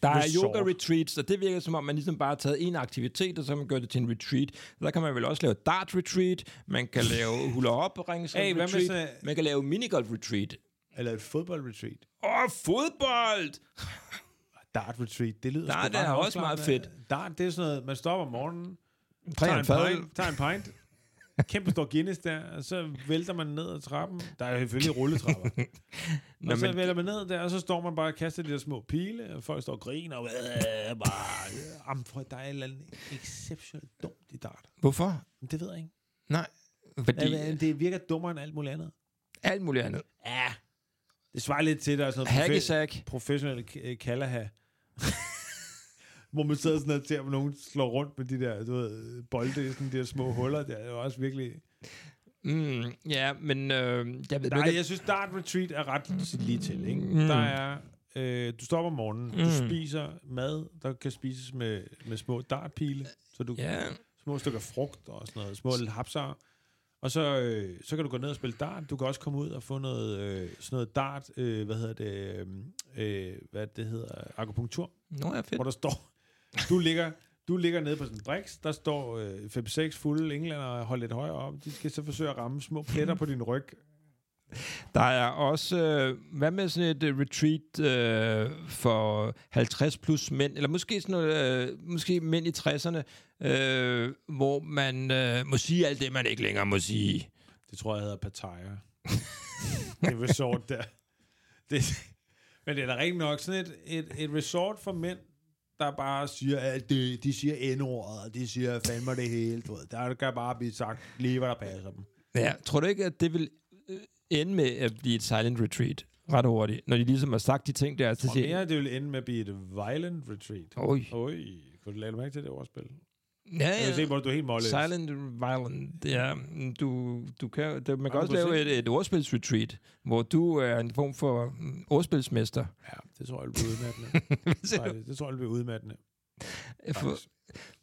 Der er yoga retreats, og det virker som om, man ligesom bare har taget en aktivitet, og så man gjort det til en retreat. Der kan man vel også lave dart retreat, man kan lave hula op rings Hey, retreat, sådan- man kan lave minigolf retreat. Eller et fodboldretreat. Åh, oh, fodbold! Dart retreat, det lyder Dart sgu ret er også meget fedt. Dart, det er sådan noget, man står om morgenen, Tager en pint, tager en pint, kæmpe stor Guinness der, og så vælter man ned ad trappen. Der er selvfølgelig rulletrapper. Nå, og så men- vælter man ned der, og så står man bare og kaster de der små pile, og folk står og griner, og øh, bare, prøv, der er et eller andet exceptionelt dumt i dart. Hvorfor? Det ved jeg ikke. Nej, fordi Ja, det virker dummere end alt muligt andet. alt muligt andet. Ja. Det svarer lidt til, der er sådan noget profe- Hackesack. professionel k- kalaha. Hvor man sidder sådan og ser, hvor nogen slår rundt med de der, du ved, bolde sådan de der små huller. Det er jo også virkelig... Mm, ja, men øh, jeg ved Nej, ikke... jeg synes, Dart Retreat er ret lige til, ikke? Mm. Der er... Øh, du står op om morgenen, mm. du spiser mad, der kan spises med, med små dartpile, så du Ja, små stykker frugt og sådan noget, små lille hapser. Og så, øh, så kan du gå ned og spille dart. Du kan også komme ud og få noget, øh, sådan noget dart, øh, hvad hedder det, øh, øh, hvad det hedder, akupunktur, nå ja, fedt. hvor der står, du ligger, du ligger nede på sådan en briks, der står øh, 5-6 fulde englænder og holder lidt højere op. De skal så forsøge at ramme små pletter på din ryg. Der er også, øh, hvad med sådan et øh, retreat øh, for 50 plus mænd, eller måske sådan noget, øh, måske mænd i 60'erne, øh, hvor man øh, må sige alt det, man ikke længere må sige. Det tror jeg hedder Pattaya. det resort der. Det, men det er da rigtig nok sådan et, et, et resort for mænd, der bare siger alt det. De siger n-ordet, de siger fandme det hele. Du ved. Der kan bare blive sagt lige, hvad der passer dem. Ja, tror du ikke, at det vil øh, ende med at blive et silent retreat ret hurtigt, når de ligesom har sagt de ting der, så siger mere, det vil ende med at blive et violent retreat. Oj. Oj, kunne du lade mærke til det ordspil? Ja, Jeg kan se, ja. hvor du er helt målløs. Silent violent, ja. Du, du kan, det, man kan også lave et, et ordspilsretreat, hvor du er en form for mm, ordspilsmester. Ja, det tror jeg, bliver udmattende. Nej, det tror jeg, bliver udmattende. For,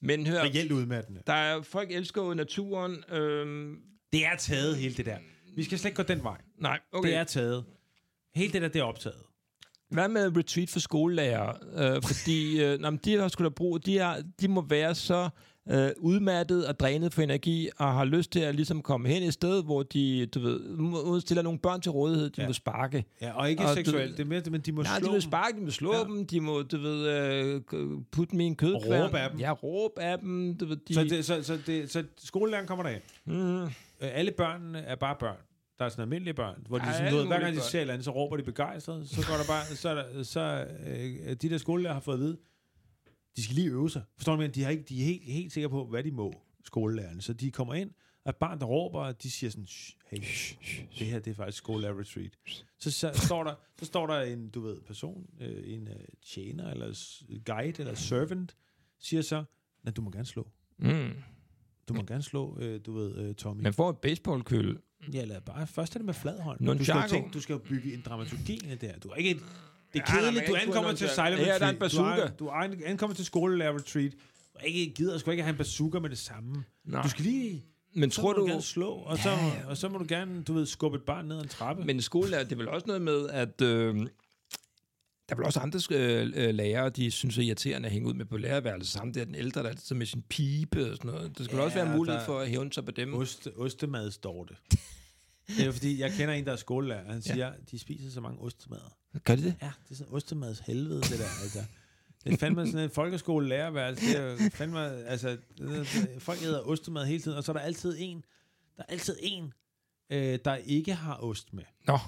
men hør, Reelt udmattende. der er, folk elsker jo naturen. Øhm, Det er taget, hele det der. Vi skal slet ikke gå den vej. nej, okay. Det er taget. Hele det der, det er optaget. Hvad med retreat for skolelærer? Øh, fordi øh, men de har sgu da brug, de, har, de må være så øh, udmattet og drænet for energi, og har lyst til at ligesom komme hen et sted, hvor de, du ved, stiller nogle børn til rådighed, de ja. Ja. må sparke. Ja, og ikke Og du- seksuelt. Det er mere, men de må Nej, slå de må sparke, de må slå ja. Ja. dem, de må, du ved, øh, putte en kødkværn. råbe af dem. Ja, råbe af dem. Du ved, de, Så, det, så, så, det, så skolelæreren kommer derind. mm, Øh, alle børnene er bare børn. Der er sådan almindelige børn, hvor de Ej, sådan, ved, hver gang de ser andet, så råber de begejstret. Så går der bare, så, så øh, de der skolelærer har fået at vide, de skal lige øve sig. Forstår du, mener? de, har ikke, de er helt, helt sikre på, hvad de må, skolelærerne. Så de kommer ind, og et barn, der råber, og de siger sådan, "Shh, hey, det her det er faktisk skolelærer retreat. Så, så, står der, så står der en, du ved, person, øh, en øh, tjener, eller guide, eller servant, siger så, at du må gerne slå. Mm. Du må gerne slå, øh, du ved, øh, Tommy. Man får et baseballkøl. Ja, eller bare først er det med flad hånd. Du skal, jo tænke, du skal jo bygge en dramaturgi her. Du er ikke et, det er Ja, kedeligt, kan du ankommer til Silent er Retreat. der en bazooka. Du, er, du er, ankommer til skolelærer retreat. Du er ikke, gider sgu ikke have en bazooka med det samme. Nej. Du skal lige... Men Så tror må du du... gerne slå, og så, Ja, ja. og så må du gerne, du ved, skubbe et barn ned ad en trappe. Men skolelærer, det er vel også noget med, at øh, der er vel også andre øh, øh, lærere, de synes er irriterende at hænge ud med på lærerværelset. Sammen der er den ældre, der er altid med sin pibe og sådan noget. Der skal ja, Ja, også være mulighed der- for at hævne sig på dem. Ost, ostemadsdorte. det er jo fordi, jeg kender en, der er skolelærer. Han siger, ja. de spiser så mange ostemader. Gør de det? Ja, det er sådan ostemads helvede, det der. Altså. Det er fandme sådan en folkeskolelærerværelse. Det er jo fandme, altså, det- det- folk æder ostemad hele tiden, og så er der altid en, der er altid en, øh, der ikke har ost med. Nå,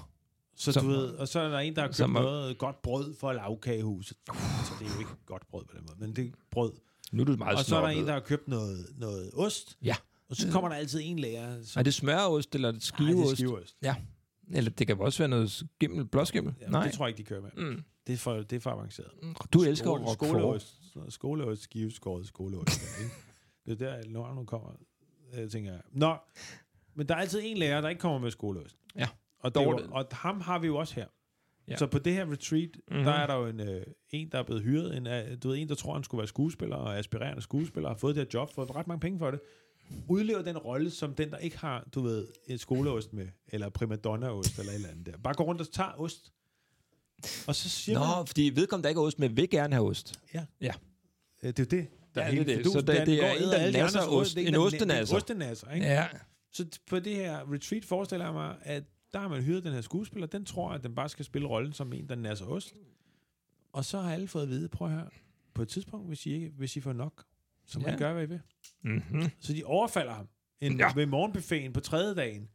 Så Som- du ved, og så er der en, der har købt noget godt brød for lavkagehuset. Så det er jo ikke godt brød på den måde, men det er brød. nu er du meget Og så er der en, der har købt noget, noget ost. Ja. Og så kommer der altid en lærer. Som, Er det smøreost eller er det Nej, det er skiveost? skiveost. Ja. Eller det kan også være noget skimmel, blåskimmel. Ja, Nej. det tror jeg ikke, de kører med. Mm. Det er for, det er for avanceret. Du elsker Skole- Roquefort. skoleost. Skoleost, skiveskåret skoleost. Det er der, når nu kommer, øh, tænker jeg. Nå, men der er altid en lærer, der ikke kommer med skoleost. Ja. Og, det jo, og ham har vi jo også her. Ja. Så på det her retreat, Mhm. mm-hmm. der er der jo en, øh, en, der er blevet hyret. En, øh, du ved, en, der tror, han skulle være skuespiller og aspirerende skuespiller, har fået det her job, fået ret mange penge for det. Udlever den rolle som den, der ikke har, du ved, et skoleost med, eller primadonna-ost, eller et eller andet der. Bare går rundt og tager ost. Og så siger man, Nå, fordi vedkommende, der ikke har ost med, vil gerne have ost. Øh, det er jo det, der Ja, er det er hele det. fidusen. Så det- det er en, der nasser ost. En ostenasser. En ostenasser, ikke? Ja. Så på det her retreat forestiller jeg mig, at der har man hyret den her skuespiller. Den tror, at den bare skal spille rollen som en, der nasser ost. Og så har alle fået at vide, prøv høre, på et tidspunkt, hvis I, ikke, hvis I får nok, så må Ja. I gøre, hvad I vil. Mm-hmm. Så de overfalder ham en, Ja. ved morgenbuffeten på tredje dagen.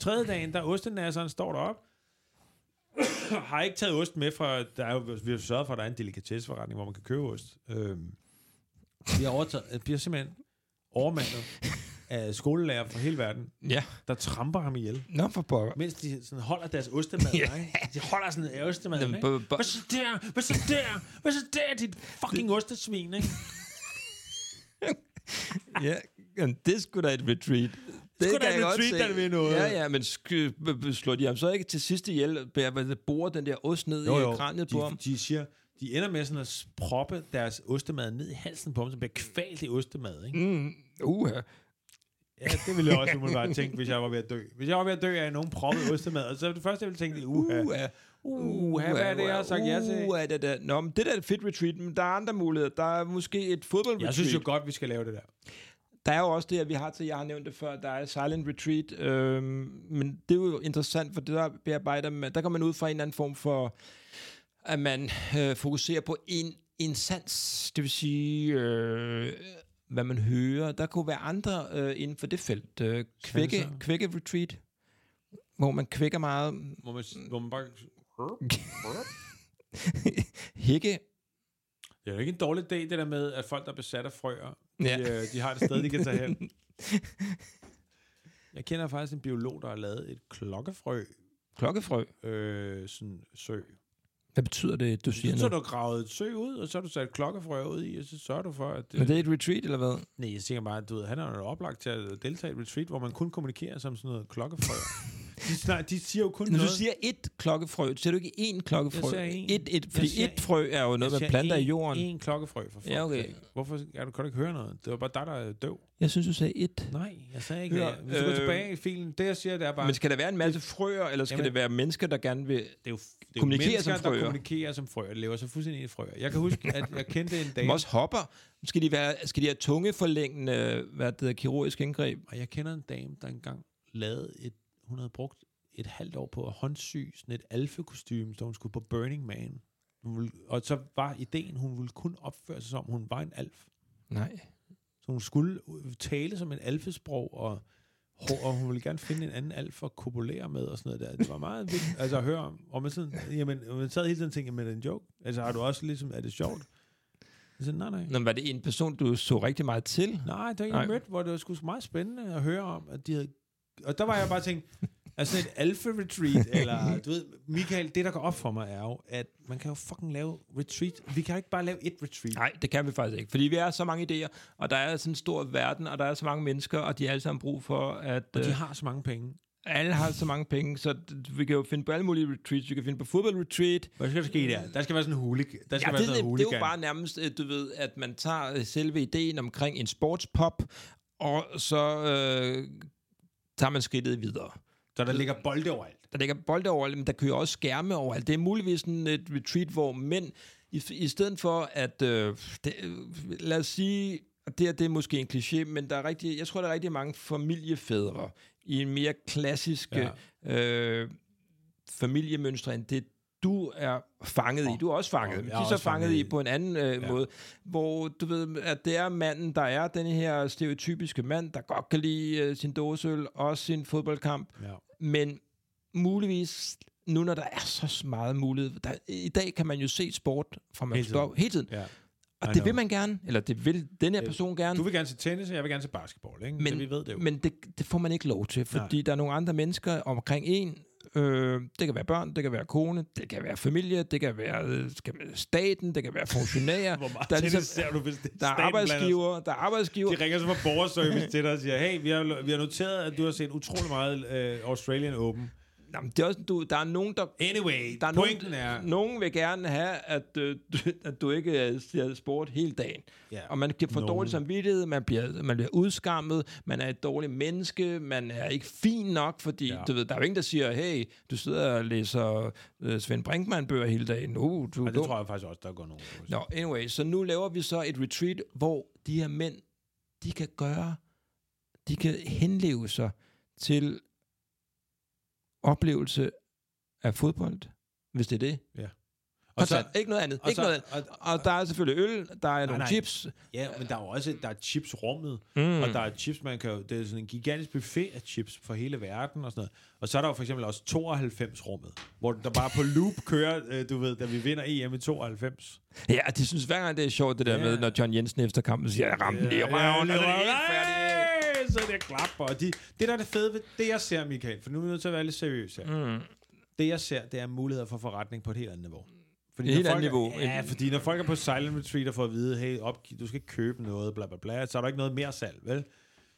Tredje dagen, der ostenasseren står derop, har ikke taget ost med fra, der er jo, vi har sørget for, at der er en delikatesseforretning, hvor man kan købe ost. Øhm, vi har overtaget, har simpelthen overmandet af skolelærer fra hele verden, Ja. der tramper ham ihjel, Nå, for pokker. mens de sådan holder deres ostemad. Ja. ikke? De holder sådan en ostemad. Ikke? Hvad så der? Hvad så der? Hvad så der, dit fucking ostesvin, ikke? Ja, jamen, det sgu da et retreat. Det Sgu da et retreat, der vil noget. Ja, ja, men sk- slår de ham så ikke til sidst ihjel, borer den der ost ned i kraniet på de, ham? de siger, de ender med sådan at proppe deres ostemad ned i halsen på ham, så bliver kvalt i ostemad, ikke? Mm, uha. Ja, det ville jeg også umiddelbart tænke, hvis jeg var ved at dø. Hvis jeg var ved at dø af nogen proppet ostemad, så er det første, jeg ville tænke, uha, Uha. Uha, hvad er det, jeg har sagt ja til? Uha, det der. Nå, men det der er et fit retreat, men der er andre muligheder. Der er måske et fodbold Jeg synes jo godt, vi skal lave det der. Der er jo også det, at vi har til, jeg har nævnt det før, der er Silent Retreat, øhm, men det er jo interessant, for det der bearbejder man, der går man ud fra en eller anden form for, at man øh, fokuserer på en, en sans, det vil sige, øh, hvad man hører. Der kunne være andre øh, inden for det felt. Øh, kvække, kvække Retreat, hvor man kvækker meget. Hvor man, hvor man bare... Hække. Det er jo ikke en dårlig idé, det der med, at folk, der er besat af frøer, de, Ja. øh, de har et sted, de kan tage hen. Jeg kender faktisk en biolog, der har lavet et klokkefrø Klokkefrø. øh, sådan sø. Hvad betyder det, du siger Så har du gravet et sø ud, og så har du sat et klokkefrø ud i, og så sørger du for, at... øh, Men det er et retreat, eller hvad? Nej, jeg tænker bare, at du ved, han er jo oplagt til at deltage i et retreat, hvor man kun kommunikerer som sådan noget klokkefrø. de, snak, de siger jo kun Når du noget... siger et klokkefrø, siger du ikke én klokkefrø? Jeg én. Et, et, fordi et frø er jo noget, man planter i jorden. En klokkefrø for folk. Ja, okay. Hvorfor er du, kan du ikke høre noget? Det var bare dig, der er døv. Jeg synes, du sagde et. Nej, jeg sagde ikke Hør. Hvis du går øh, tilbage i filen, det jeg siger, det er bare... Men skal der være en masse frøer, eller skal Jamen- det være mennesker, der gerne vil... det er jo, det er jo kommunikerer mennesker, som frøer. der kommunikerer som frøer. Det lever så fuldstændig i frøer. Jeg kan huske, at jeg kendte en dame, også hopper. Skal de, være, skal de have tungeforlængende hvad det hedder, kirurgisk indgreb? og jeg kender en dame, der engang lavede et... Hun havde brugt et halvt år på at håndsy sådan et alfekostyme, så hun skulle på Burning Man. Hun ville, og så var ideen, hun ville kun opføre sig som, hun var en alf. Nej. Så hun skulle tale som en alfesprog og og hun ville gerne finde en anden alt for at kopulere med og sådan noget der. Det var meget vildt altså, at høre om. Og man, sådan, jamen, man sad hele tiden og tænkte, men er det en joke? Altså har du også ligesom, er det sjovt? Jeg sagde, nej, nej. Nå, men var det en person, du så rigtig meget til? Nej, det var en, jeg mødte, hvor det var sgu meget spændende at høre om, at de havde... Og der var jeg bare tænkt, altså et alpha retreat, eller du ved, Michael, det der går op for mig er jo, at man kan jo fucking lave retreat. Vi kan jo ikke bare lave et retreat. Nej, det kan vi faktisk ikke. Fordi vi er så mange idéer, og der er sådan en stor verden, og der er så mange mennesker, og de har alle sammen brug for, at Og de øh, har så mange penge. alle har så mange penge, så vi kan jo finde på alle mulige retreats. Vi kan finde på fodboldretreat. Hvad skal der ske der? Der skal være sådan en hulig. Der skal Ja, være det, sådan det, det er jo bare nærmest, øh, du ved, at man tager øh, selve ideen omkring en sportspop, og så øh, tager man skridtet videre. Så der ligger bolde overalt. Der ligger bolde overalt, men der kører også skærme overalt. Det er muligvis sådan et retreat, hvor mænd, i, i stedet for at, øh, det, øh, lad os sige, det, her, det er måske en kliché, men der er rigtig, jeg tror, der er rigtig mange familiefædre i en mere klassiske ja. øh, familiemønstre, end det du er fanget i. Du er også fanget. men jeg de er så fanget i på en anden øh, Ja. måde, hvor du ved, at det er manden, der er den her stereotypiske mand, der godt kan lide øh, sin dåseøl, også sin fodboldkamp, Ja. men muligvis, nu når der er så meget mulighed, der, i dag kan man jo se sport fra man Hele står op hele tiden. ja. Og I det vil know. man gerne, eller det vil den her Øh, person gerne, Du vil gerne se tennis, og jeg vil gerne se basketball, ikke? Men- så vi ved det jo. men det, det får man ikke lov til, fordi Nej. der er nogle andre mennesker omkring en. Øh, det kan være børn, det kan være kone, det kan være familie, det kan være øh, skal man, staten, det kan være funktionærer, Hvor meget der er ligesom- ser du, hvis det der er blander sig? arbejdsgiver, der er arbejdsgiver. De ringer så fra borgerservice til dig og siger, hey, vi har, vi har noteret, at du har set utrolig meget øh, Australian Open. Jamen, det er også, du, der er nogen, der Anyway, der er pointen nogen, er... nogen vil gerne have, at, øh, du, at du ikke øh, ser sport hele dagen. Ja, Og man kan få nogen. dårlig samvittighed, man bliver, man bliver udskammet, man er et dårligt menneske, man er ikke fin nok, fordi ja. du ved, der er jo ingen, der siger, hey, du sidder og læser øh, Svend Brinkmann-bøger hele dagen. Uh, du og det dum. tror jeg faktisk også, der går nogen. Nå, anyway, så nu laver vi så et retreat, hvor de her mænd, de kan gøre, de kan henleve sig til oplevelse af fodbold, hvis det er det. Og så, ikke noget andet. og ikke så- noget andet. og- Og der er selvfølgelig øl, der er nogle nej. chips. ja, men der er jo også der er chipsrummet, Mm. og der er chips, man kan det er sådan en gigantisk buffet af chips for hele verden og sådan noget. Og så er der jo for eksempel også 92-rummet, hvor der bare på loop kører, øh, du ved, da vi vinder EM i 92. Ja, de synes hver gang, det er sjovt, det der Ja. med, når John Jensen efter kampen siger, jeg ramte lige i røven, og det er helt færdigt. Klapper. Og de, det der er det fede ved det, jeg ser, Michael, for nu er vi nødt til at være lidt seriøs her. Mm. Det, jeg ser, det er muligheder for forretning på et helt andet niveau. Fordi Et helt folk andet niveau. Er, ja, fordi når folk er på silent retreat og får at vide, hey, op, du skal ikke købe noget, bla bla bla, så er der ikke noget mere salg, vel?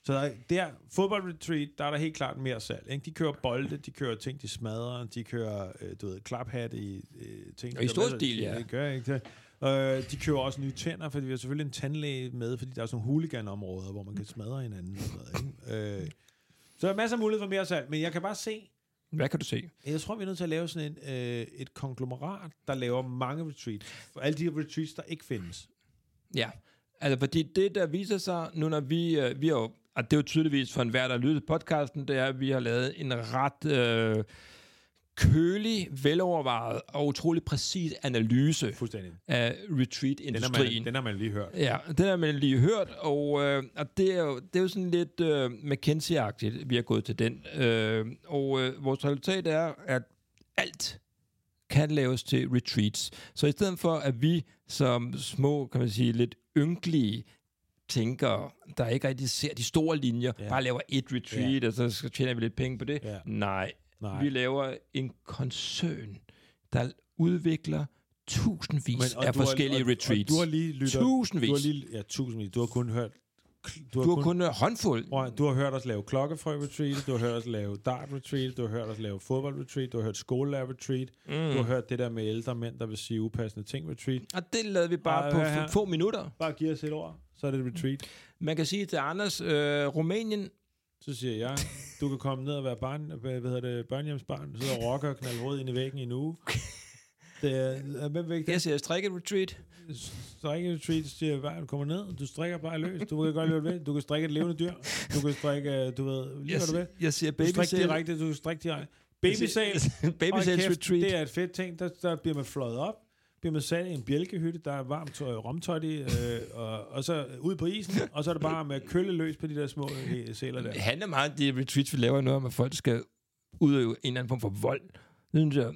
Så der, der fodboldretreat, der er der helt klart mere salg. Ikke? De kører bolde, de kører ting, de smadrer, de kører, øh, du ved, klaphat i øh, ting. Og i stor stil, ja. Det gør ikke. Øh, de kører også nye tænder, fordi vi har selvfølgelig en tandlæge med, fordi der er sådan nogle hooligan-områder, hvor man kan smadre hinanden. Og sådan noget, ikke? Øh, så der er masser af mulighed for mere salg, men jeg kan bare se, Hvad kan du se? jeg tror, vi er nødt til at lave sådan en, øh, et konglomerat, der laver mange retreats. For alle de retreats, der ikke findes. Ja, altså fordi det, der viser sig, nu når vi, øh, vi har jo, og det er jo tydeligvis for enhver, der har lyttet podcasten, det er, at vi har lavet en ret øh, kølig, velovervejet og utrolig præcis analyse Fuldstændig. af Den retreat-industrien. man, den har man lige hørt. Ja, den har man lige hørt, og, øh, og det, er jo, det er jo sådan lidt øh, McKinsey-agtigt, vi har gået til den. Øh, og øh, vores resultat er, at alt kan laves til retreats. Så i stedet for, at vi som små, kan man sige, lidt ynkelige tænkere, der ikke rigtig ser de store linjer, Ja. bare laver et retreat, ja. og så skal- tjener vi lidt penge på det. Ja. Nej, Nej. vi laver en koncern, der udvikler tusindvis og af du har- forskellige og, retreats. Og du har lige lyttet... Tusindvis. Du har lige, ja, tusindvis. Du har kun hørt... Du har kun en håndfuld. Prøv, at- du har hørt os lave klokkefrø retreat, du har hørt os lave dart retreat, du har hørt os lave fodbold retreat, du har hørt skolelærer retreat, mm. du har hørt det der med ældre mænd, der vil sige upassende ting retreat. Og det lavede vi bare Ej, på her. få minutter. Bare giv os et ord, så er det et retreat. Man kan sige til Anders, øh, Rumænien, Så siger jeg, du kan komme ned og være barn, hvad hedder det, børnehjemsbarn, sidde og rocker og knalde rød ind i væggen i en uge. Det er, hvem vil ikke det? jeg siger strikket retreat. strikke retreat, så siger jeg, du kommer ned, du strikker bare løs, du kan godt lide, hvad du kan strikke et levende dyr, du kan strikke, øh, du ved, lige Jeg, hvad du vil. jeg siger Du strikker direkte, du kan strikke direkte. Babysal, kæft, retreat. det er et fedt ting, der, der bliver man fløjet op. bliver man sat i en bjælkehytte, der er varmt tøj, romtøj i, øh, og, og så ud på isen, og så er det bare med at kølle løs på de der små øh, sæler der. Det handler meget om de retreats, vi laver noget om, at folk skal udøve en eller anden form for vold. Det synes jeg,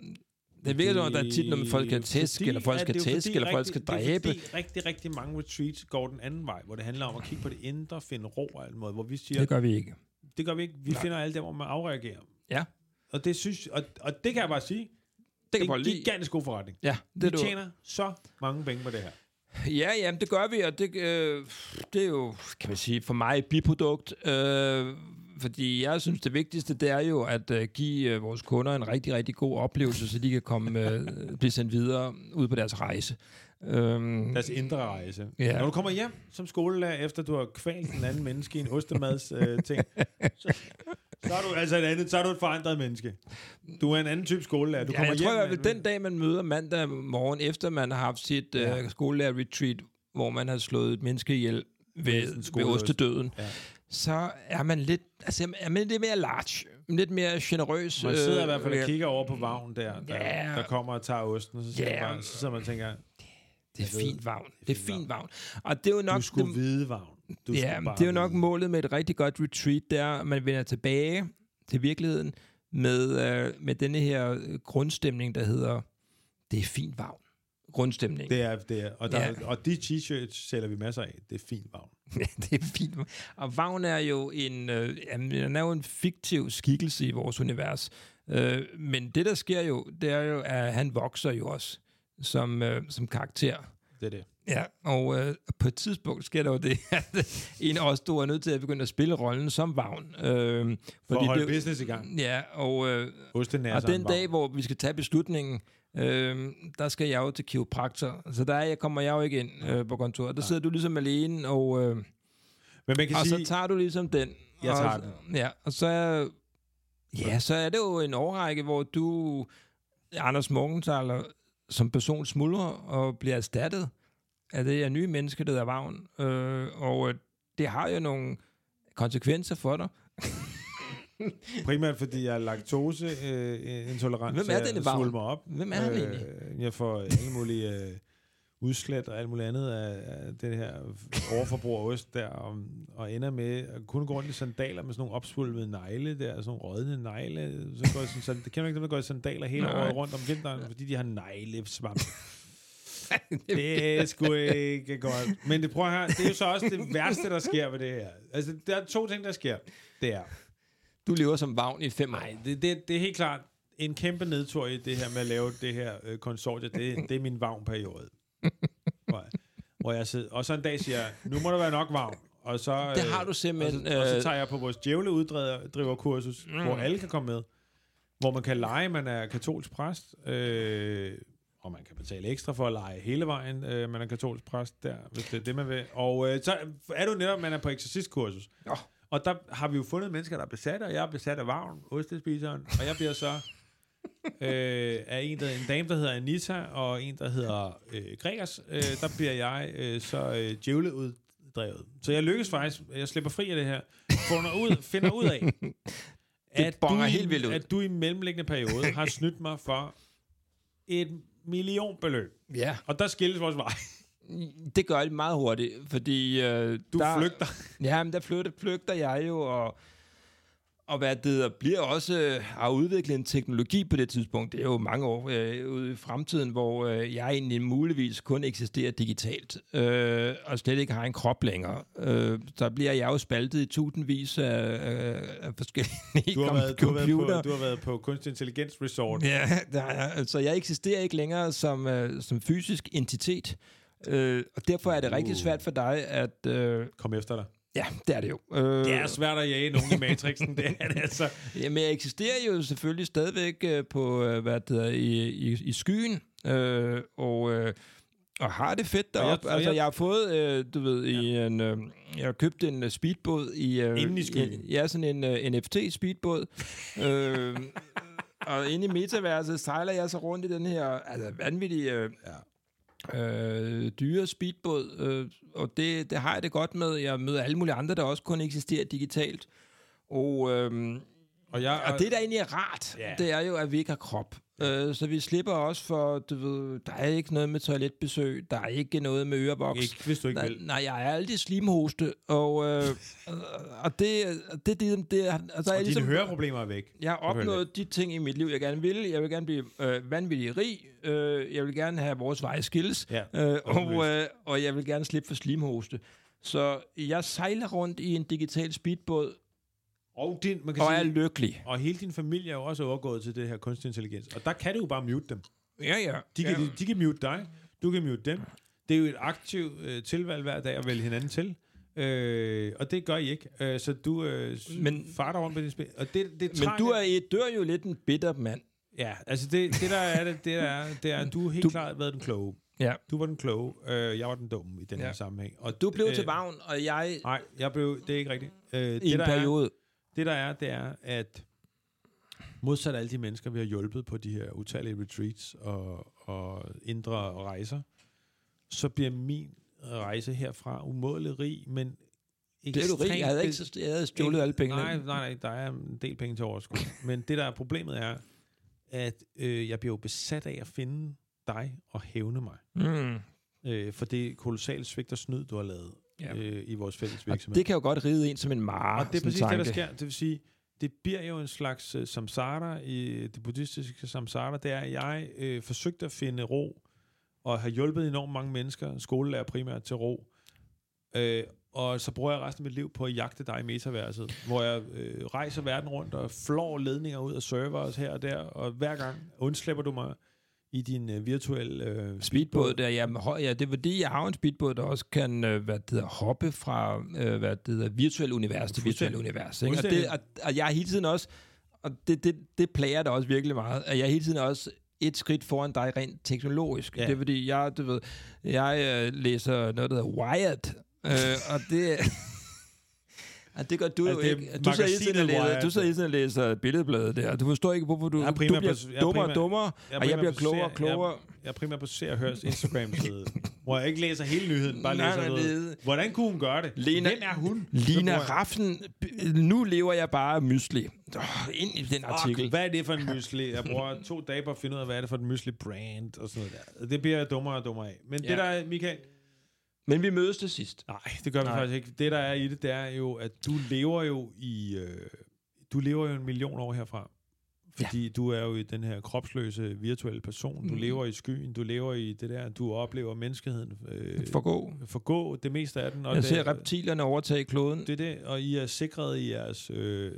det virker som, om, der er tit, når folk skal tæske, eller folk at skal tæske, eller folk skal Det er dræbe. fordi rigtig, rigtig mange retreats går den anden vej, hvor det handler om at kigge på det indre, finde ro og alt måde, hvor vi siger, Det gør vi ikke. det gør vi ikke. Vi Nej. finder alt der, hvor man afreagerer. Ja. Og det synes, og, og det kan jeg bare sige, Det det kan er en gigantisk god forretning. Ja, Vi det er du. tjener så mange penge på det her. Ja, ja, det gør vi, og det, øh, det er jo, kan man sige, for mig et biprodukt. Øh, fordi jeg synes, det vigtigste, det er jo at øh, give øh, vores kunder en rigtig, rigtig god oplevelse, så de kan komme, øh, blive sendt videre ud på deres rejse. Øhm, Deres indre rejse. Ja. Når du kommer hjem som skolelærer, efter du har kvalt en anden menneske i en ostemads øh, ting, så, så, er du altså et andet, så er du et forandret menneske. Du er en anden type skolelærer. Du ja, kommer jeg hjem tror i med- fald, den dag, man møder mandag morgen, efter man har haft sit Ja. øh, skolelærer-retreat, hvor man har slået et menneske ihjel ved, ved ostedøden, Ja. så er man lidt, altså, er man lidt mere large, lidt mere generøs. Man sidder i øh, hvert fald og ja. kigger over på vagnen der, der, der kommer og tager osten, og så, man bare, så sidder man og tænker, Det Jeg er fint vagn. Det er fint fint vagn. Og det er jo nok... du skulle det, vide vagn. Du ja, bare det er jo nok målet med et rigtig godt retreat, er, at man vender tilbage til virkeligheden med, øh, med denne her grundstemning, der hedder, det er fint vagn. Grundstemning. Det er, det er, og, der, Ja. og de t-shirts sælger vi masser af. Det er fint vagn. det er fint. Og Vagn er jo en, øh, jamen, er jo en fiktiv skikkelse i vores univers. Øh, men det, der sker jo, det er jo, at han vokser jo også som, øh, som karakter. Det er det. Ja, og øh, på et tidspunkt sker der jo det, at en af os to er nødt til at begynde at spille rollen som Vagn. Øh, For at holde det, business i gang. Ja, og, øh, Osten er og den dag, hvor vi skal tage beslutningen, øh, der skal jeg jo til kiropraktor. Så der er, jeg kommer jeg jo ikke ind øh, på kontoret. Der sidder du ligesom alene, og, øh, Men man kan og sige, så tager du ligesom den. Jeg og, tager den. Ja, og så ja, så er det jo en årrække, hvor du, Anders Morgenthaler, som person smuldrer og bliver erstattet af det her nye menneske, der hedder Vagn. Øh, og øh, det har jo nogle konsekvenser for dig. primært fordi jeg er laktose øh, så er jeg denne svulmer op. Hvem er egentlig? Øh, jeg får alle mulige øh, udslæt og alt muligt andet af, af det her overforbrug af ost der, og, og ender med at kunne gå rundt i sandaler med sådan nogle opsvulmede negle der, sådan nogle rådne negle. Så går jeg sådan, det kender du ikke dem, der går i sandaler hele Nej. året rundt om vinteren, fordi de har neglesvamp. Det er sgu ikke godt. Men det, prøv høre, det er jo så også det værste, der sker ved det her. Altså, der er to ting, der sker. Det er, Du lever som Vagn i fem år. Nej, det, det, det er helt klart en kæmpe nedtur i det her med at lave det her øh, konsortie. Det, det er min vagnperiode. hvor, hvor jeg sidder, og så en dag siger jeg, nu må der være nok vagn. Og så, Det har du og simpelthen... så, og så øh, tager jeg på vores djævleuddriverkursus, mm. hvor alle kan komme med. Hvor man kan lege, man er katolsk præst. Øh, og man kan betale ekstra for at lege hele vejen. Øh, man er katolsk præst der, hvis det er det, man vil. Og øh, så er du netop, man er på eksorcistkursus. Nå. Og der har vi jo fundet mennesker, der er besat, og jeg er besat af vagn, ostespiseren, og jeg bliver så øh, af en, der, en dame, der hedder Anita, og en, der hedder øh, Gregers, øh, der bliver jeg øh, så øh, djævleuddrevet. Så jeg lykkes faktisk, jeg slipper fri af det her, finder ud, finder ud af, at du, helt vildt ud. at du i mellemliggende periode har snydt mig for et millionbeløb. Ja, Og der skilles vores vej. det gør det meget hurtigt, fordi... Øh, Du der, flygter. Ja, men der flygter, flygter jeg jo, og, og hvad det hedder, bliver også øh, har udviklet en teknologi på det tidspunkt. Det er jo mange år øh, ude i fremtiden, hvor øh, jeg egentlig muligvis kun eksisterer digitalt, øh, og slet ikke har en krop længere. Øh, så bliver jeg jo spaltet i tusindvis af, øh, af forskellige Du har, været, du, har været computer. på, du har været på kunstig intelligens resort. Ja, der er, altså jeg eksisterer ikke længere som, øh, som fysisk entitet, øh, og derfor er det rigtig Uh. svært for dig at... Øh, Kom efter dig. Ja, det er det jo. Øh, Det er svært at jage nogen i Matrixen, det er det altså. Jamen, jeg eksisterer jo selvfølgelig stadigvæk øh, på, øh, hvad det hedder, i, i, i skyen, øh, og, øh, og har det fedt deroppe. Altså, jeg- har fået, øh, du ved, i en, øh, jeg har købt en øh, speedbåd i... Øh, Inde i skyen? en- Ja, sådan en uh, NFT-speedbåd. øh, og inde i metaverset sejler jeg så rundt i den her altså, vanvittige... Øh, øh, dyre speedbåd, øh, og det, det har jeg det godt med. Jeg møder alle mulige andre, der også kun eksisterer digitalt. Og, øh, Og, jeg, og det, der egentlig er rart, Ja. det er jo, at vi ikke har krop. Øh, så vi slipper også for, du ved, der er ikke noget med toiletbesøg, der er ikke noget med ørevoks. Ikke, hvis du ikke vil. nej, jeg er altid slimhoste, og, øh, og det, det, det, det er, altså, Og jeg, dine høreproblemer er væk. jeg har opnået de ting i mit liv, jeg gerne vil. Jeg vil gerne blive øh, vanvittig rig. Øh, jeg vil gerne have vores veje skilles. Ja, Øh, og, øh, og jeg vil gerne slippe for slimhoste. Så jeg sejler rundt i en digital speedbåd, Og, din, man kan og sige, er lykkelig. og hele din familie er jo også overgået til det her kunstig intelligens. Og der kan du jo bare mute dem. Ja, ja. De kan, ja. de, de kan mute dig, du kan mute dem. Det er jo et aktivt øh, tilvalg hver dag at vælge hinanden til. Øh, og det gør I ikke. Øh, så du øh, Men- farter rundt med dit spil. Og det, det Men du er, I dør jo lidt en bitter mand. Ja, altså det, det der er det, det der er, det er, at du har helt Du- klart været den kloge. Ja. Du var den kloge, øh, jeg var den dumme i den Ja. her sammenhæng. Og Du blev øh, til vagn, og jeg Nej, jeg blev, det er ikke rigtigt. Øh, i en der er, periode. Det der er, det er, at modsat alle de mennesker, vi har hjulpet på de her utallige retreats og, og indre rejser, så bliver min rejse herfra umådelig rig, men Det er du rig. Jeg havde ikke jeg havde stjålet alle pengene. Nej, nej, nej, der er en del penge til overskud. Men det, der er problemet, er, at øh, jeg bliver jo besat af at finde dig og hævne mig. Mm. Øh, for det kolossale svigt og snyd, du har lavet Ja. øh, i vores fælles Og virksomhed. det kan jo godt ride ind som en mare. Og det er præcis en det, der tanke. sker. Det vil sige, det bliver jo en slags uh, samsara i det buddhistiske samsara. Det er, at jeg øh, forsøgte at finde ro, og har hjulpet enormt mange mennesker, skolelærer primært, til ro. Øh, og så bruger jeg resten af mit liv på at jagte dig i metaverset, hvor jeg øh, rejser verden rundt og flår ledninger ud af servers her og der, og hver gang undslipper du mig i din øh, virtuelle øh, Speedbåd der, ja, høj, ja, det er fordi, jeg har en speedbåd, der også kan øh, hvad det hedder, hoppe fra øh, hvad det hedder, virtuel univers til virtuel univers. Ikke? Og, det, og, og jeg er hele tiden også, og det, det, det plager dig også virkelig meget, at jeg er hele tiden også et skridt foran dig rent teknologisk. Ja. Det er fordi, jeg, du ved, jeg øh, læser noget, der hedder Wired, øh, og det... Og det gør du Altså, jo ikke. Du sidder hele tiden læser, du sidder hele tiden læser billedbladet der. Du forstår ikke, hvorfor du, Jeg du bliver på- er dummere og dummere, Jeg og jeg bliver klogere og klogere. Jeg, jeg er primært på Se og Hørs Instagram-side, hvor jeg ikke læser hele nyheden, bare Nej, læser men noget. Hvordan kunne hun gøre det? Lena- Hvem er hun? Lina Raffen, nu lever jeg bare mysli. Oh, ind i den artikel. Hvad er det for en mysli? Jeg bruger to dage på at finde ud af, hvad er det for en mysli-brand og sådan noget der. Det bliver jeg dummere og dummere af. Men ja. Ja. det der er, Michael... Men vi mødes til sidst. Nej, det gør vi Nej. faktisk ikke. Det der er i det, det er jo, at du lever jo i... Øh, du lever jo en million år herfra. Fordi ja. du er jo i den her kropsløse virtuelle person. Du Mm. lever i skyen. Du lever i det der. Du oplever menneskeheden øh, Forgå. forgå det meste af den. Og Jeg det, ser reptilerne overtage kloden. Det er det, og I er sikret i jeres... Øh,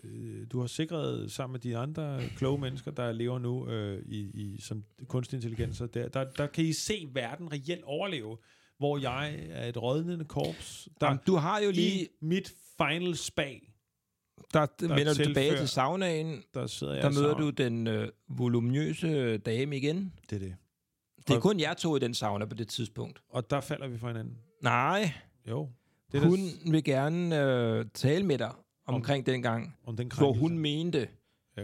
du har sikret sammen med de andre kloge mennesker, der lever nu øh, i, i, som kunstig intelligens. Der, der, der kan I se verden reelt overleve, hvor jeg er et rådnende korps, der Jamen, du har jo lige, i mit final spag, der, der vender du tilbage til saunaen, der sidder jeg der møder du den øh, voluminøse dame igen. Det er det. Det er Og- kun jer to i den sauna på det tidspunkt. Og der falder vi for hinanden. Nej, Jo. Det hun der, vil gerne øh, tale med dig omkring den gang, om den hvor hun mente,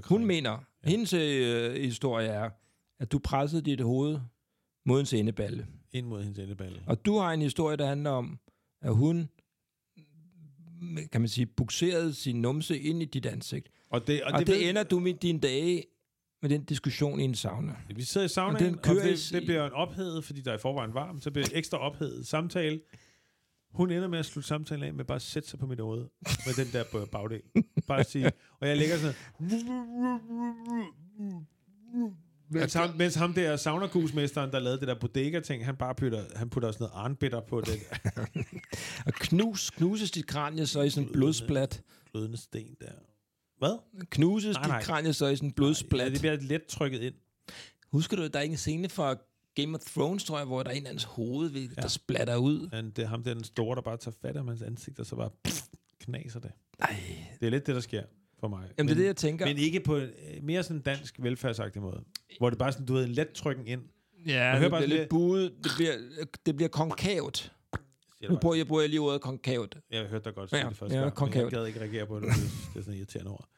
hun mener, hendes øh, historie er, at du pressede dit hoved mod en sendeballe. Ind mod hendes endeballe. Og du har en historie, der handler om, at hun, kan man sige, bukserede sin numse ind i dit ansigt. Og det, Og, og det, det ved- ender du med dine dage med den diskussion i en sauna. Vi sidder i Og saunaen, den og, kører og det, det bliver en ophedet, fordi der er i forvejen varmt, så bliver det ekstra ophedet samtale. Hun ender med at slutte samtalen af med bare at sætte sig på mit hoved med den der bagdel. Bare at sige, og jeg ligger sådan... Mens ham, mens ham der saunakusmesteren, der lavede det der bodega-ting, han bare putter, han putter sådan noget arnbitter på det der Og knus, knuses dit kranie så i sådan en blodsplat. glødende sten der. Hvad? Knuses Nej, nej. dit kranie så i sådan en Ja, blodsplat. det bliver let trykket ind. Husker du, der er en scene fra Game of Thrones, tror jeg, hvor der er en hans hoved, der Ja. splatter ud. Han, det er ham der, den store, der bare tager fat af hans ansigt, og så bare pff, knaser det. Nej. Det er lidt det, der sker for mig. Jamen, det er det, jeg tænker. Men ikke på øh, mere sådan dansk velfærdsagtig måde. Hvor det bare sådan, du ved, en let trykken ind. ja, hører det bare bliver sådan lidt buet. Det bliver, det bliver konkavt. Nu det bruger jeg, bruger jeg lige ordet konkavt. Jeg hørte dig godt sige Ja, det første ja, gang, men konkavt. jeg gad ikke reagere på det. Det, det er sådan irriterende over.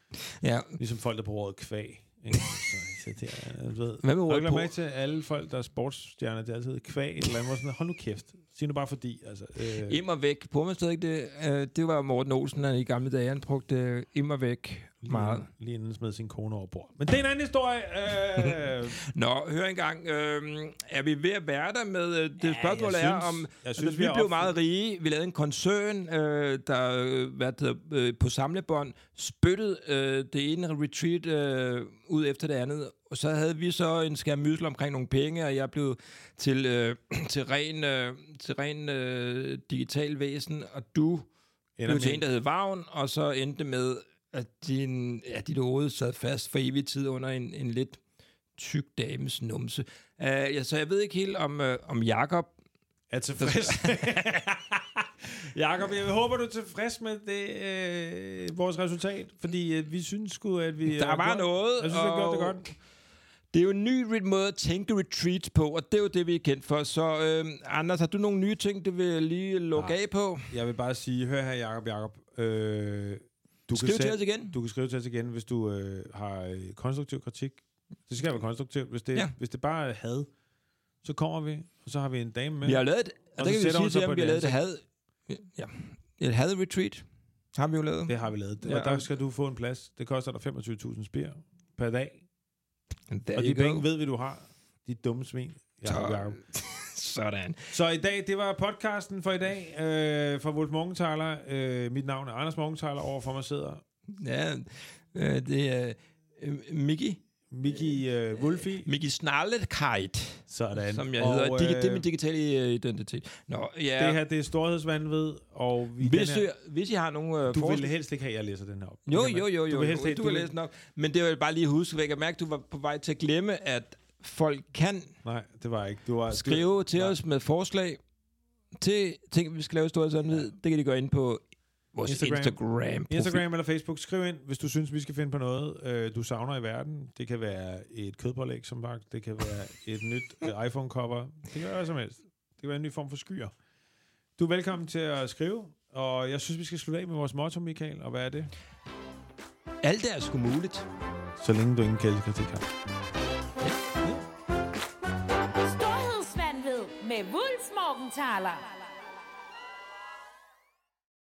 Ja. Ligesom folk, der bruger ordet kvæg. Ikke? Så irriterende. Du ved. Hvad med ordet på? mærke til, alle folk, der er sportsstjerner, det er altid kvæg eller andet. Sådan, Hold nu kæft. Sig nu bare fordi. Altså, øh, Immer væk. Bruger man stadig det? Øh, det var Morten Olsen, han i gamle dage, han brugte øh, immer væk. Lige, Meget. Lige inden han smed sin kone over bord. Men det er en anden historie. Øh, Nå, hør engang. Øh, er vi ved at være der med... Øh, det Ja, spørgsmål jeg er, synes- om... jeg altså, synes, vi, vi har blev meget rige. Vi lavede en koncern, øh, der øh, hvad det hedder, øh, på samlebånd spyttede øh, det ene retreat øh, ud efter det andet. Og så havde vi så en skærmysel omkring nogle penge, og jeg blev til, øh, til ren, øh, til ren øh, digital væsen, og du ender blev til en, der hed Vagn, og så endte med, at din, ja, dit hoved sad fast for evig tid under en, en lidt tyk dames numse. Uh, ja, så jeg ved ikke helt, om, uh, om Jakob er tilfreds. Jakob, jeg håber, du er tilfreds med det, øh, vores resultat, fordi øh, vi synes sgu, at vi... Der har var gjort- noget, Jeg synes, vi har gjort det godt. Det er jo en ny måde at tænke retreat på, og det er jo det, vi er kendt for. Så øh, Anders, har du nogle nye ting, du vil lige lukke Nej. af på? Jeg vil bare sige, hør her, Jakob, Jakob. Øh, du Skriv kan til os igen. Du kan skrive til os igen, hvis du øh, har øh, konstruktiv kritik. Det skal være konstruktivt. Hvis det, Ja. ja. hvis det bare er had, så kommer vi, og så har vi en dame med. Vi har lavet, et- og Og det så kan vi sige til dem, vi har et lavet et had, ja, et had retreat. Har vi jo lavet. Det har vi lavet. Ja, Ja, og der skal du få en plads. Det koster dig 25.000 spir per dag. Og de go. penge ved vi, du har. De dumme svin. Så- Jacob. Sådan. Så i dag, det var podcasten for i dag øh, fra Wolf Morgenthaler. Øh, mit navn er Anders Morgenthaler. Overfor mig sidder Ja, øh, det er øh, Miki. Miki øh, Wolfi. Miki Snarletkite, Sådan. som jeg og, hedder. Digi- det er øh, min digitale øh, identitet. Nå, ja. Det her, det er storhedsvandved, og vi hvis, den her, I, hvis I har nogle øh, du vil helst ikke have, at jeg læser den her op. Jo, jo, jo, jo. Du vil helst jo, have, du du vil læse nok. Men det vil jeg bare lige huske. Jeg kan mærke, at du var på vej til at glemme, at folk kan Nej, det var ikke. Du var, skrive du, til nej. os med forslag til ting, vi skal lave store sådan Det kan de gå ind på vores Instagram. Instagram. Instagram, eller Facebook, skriv ind, hvis du synes, vi skal finde på noget, øh, du savner i verden. Det kan være et kødpålæg, som sagt. Det kan være et nyt øh, iPhone-cover. Det kan være hvad som helst. Det kan være en ny form for skyer. Du er velkommen til at skrive, og jeg synes, vi skal slutte af med vores motto, Michael. Og hvad er det? Alt er sgu muligt. Så længe du ingen kældekritik har. Storhedsvandved med Wulfs Morgenthaler.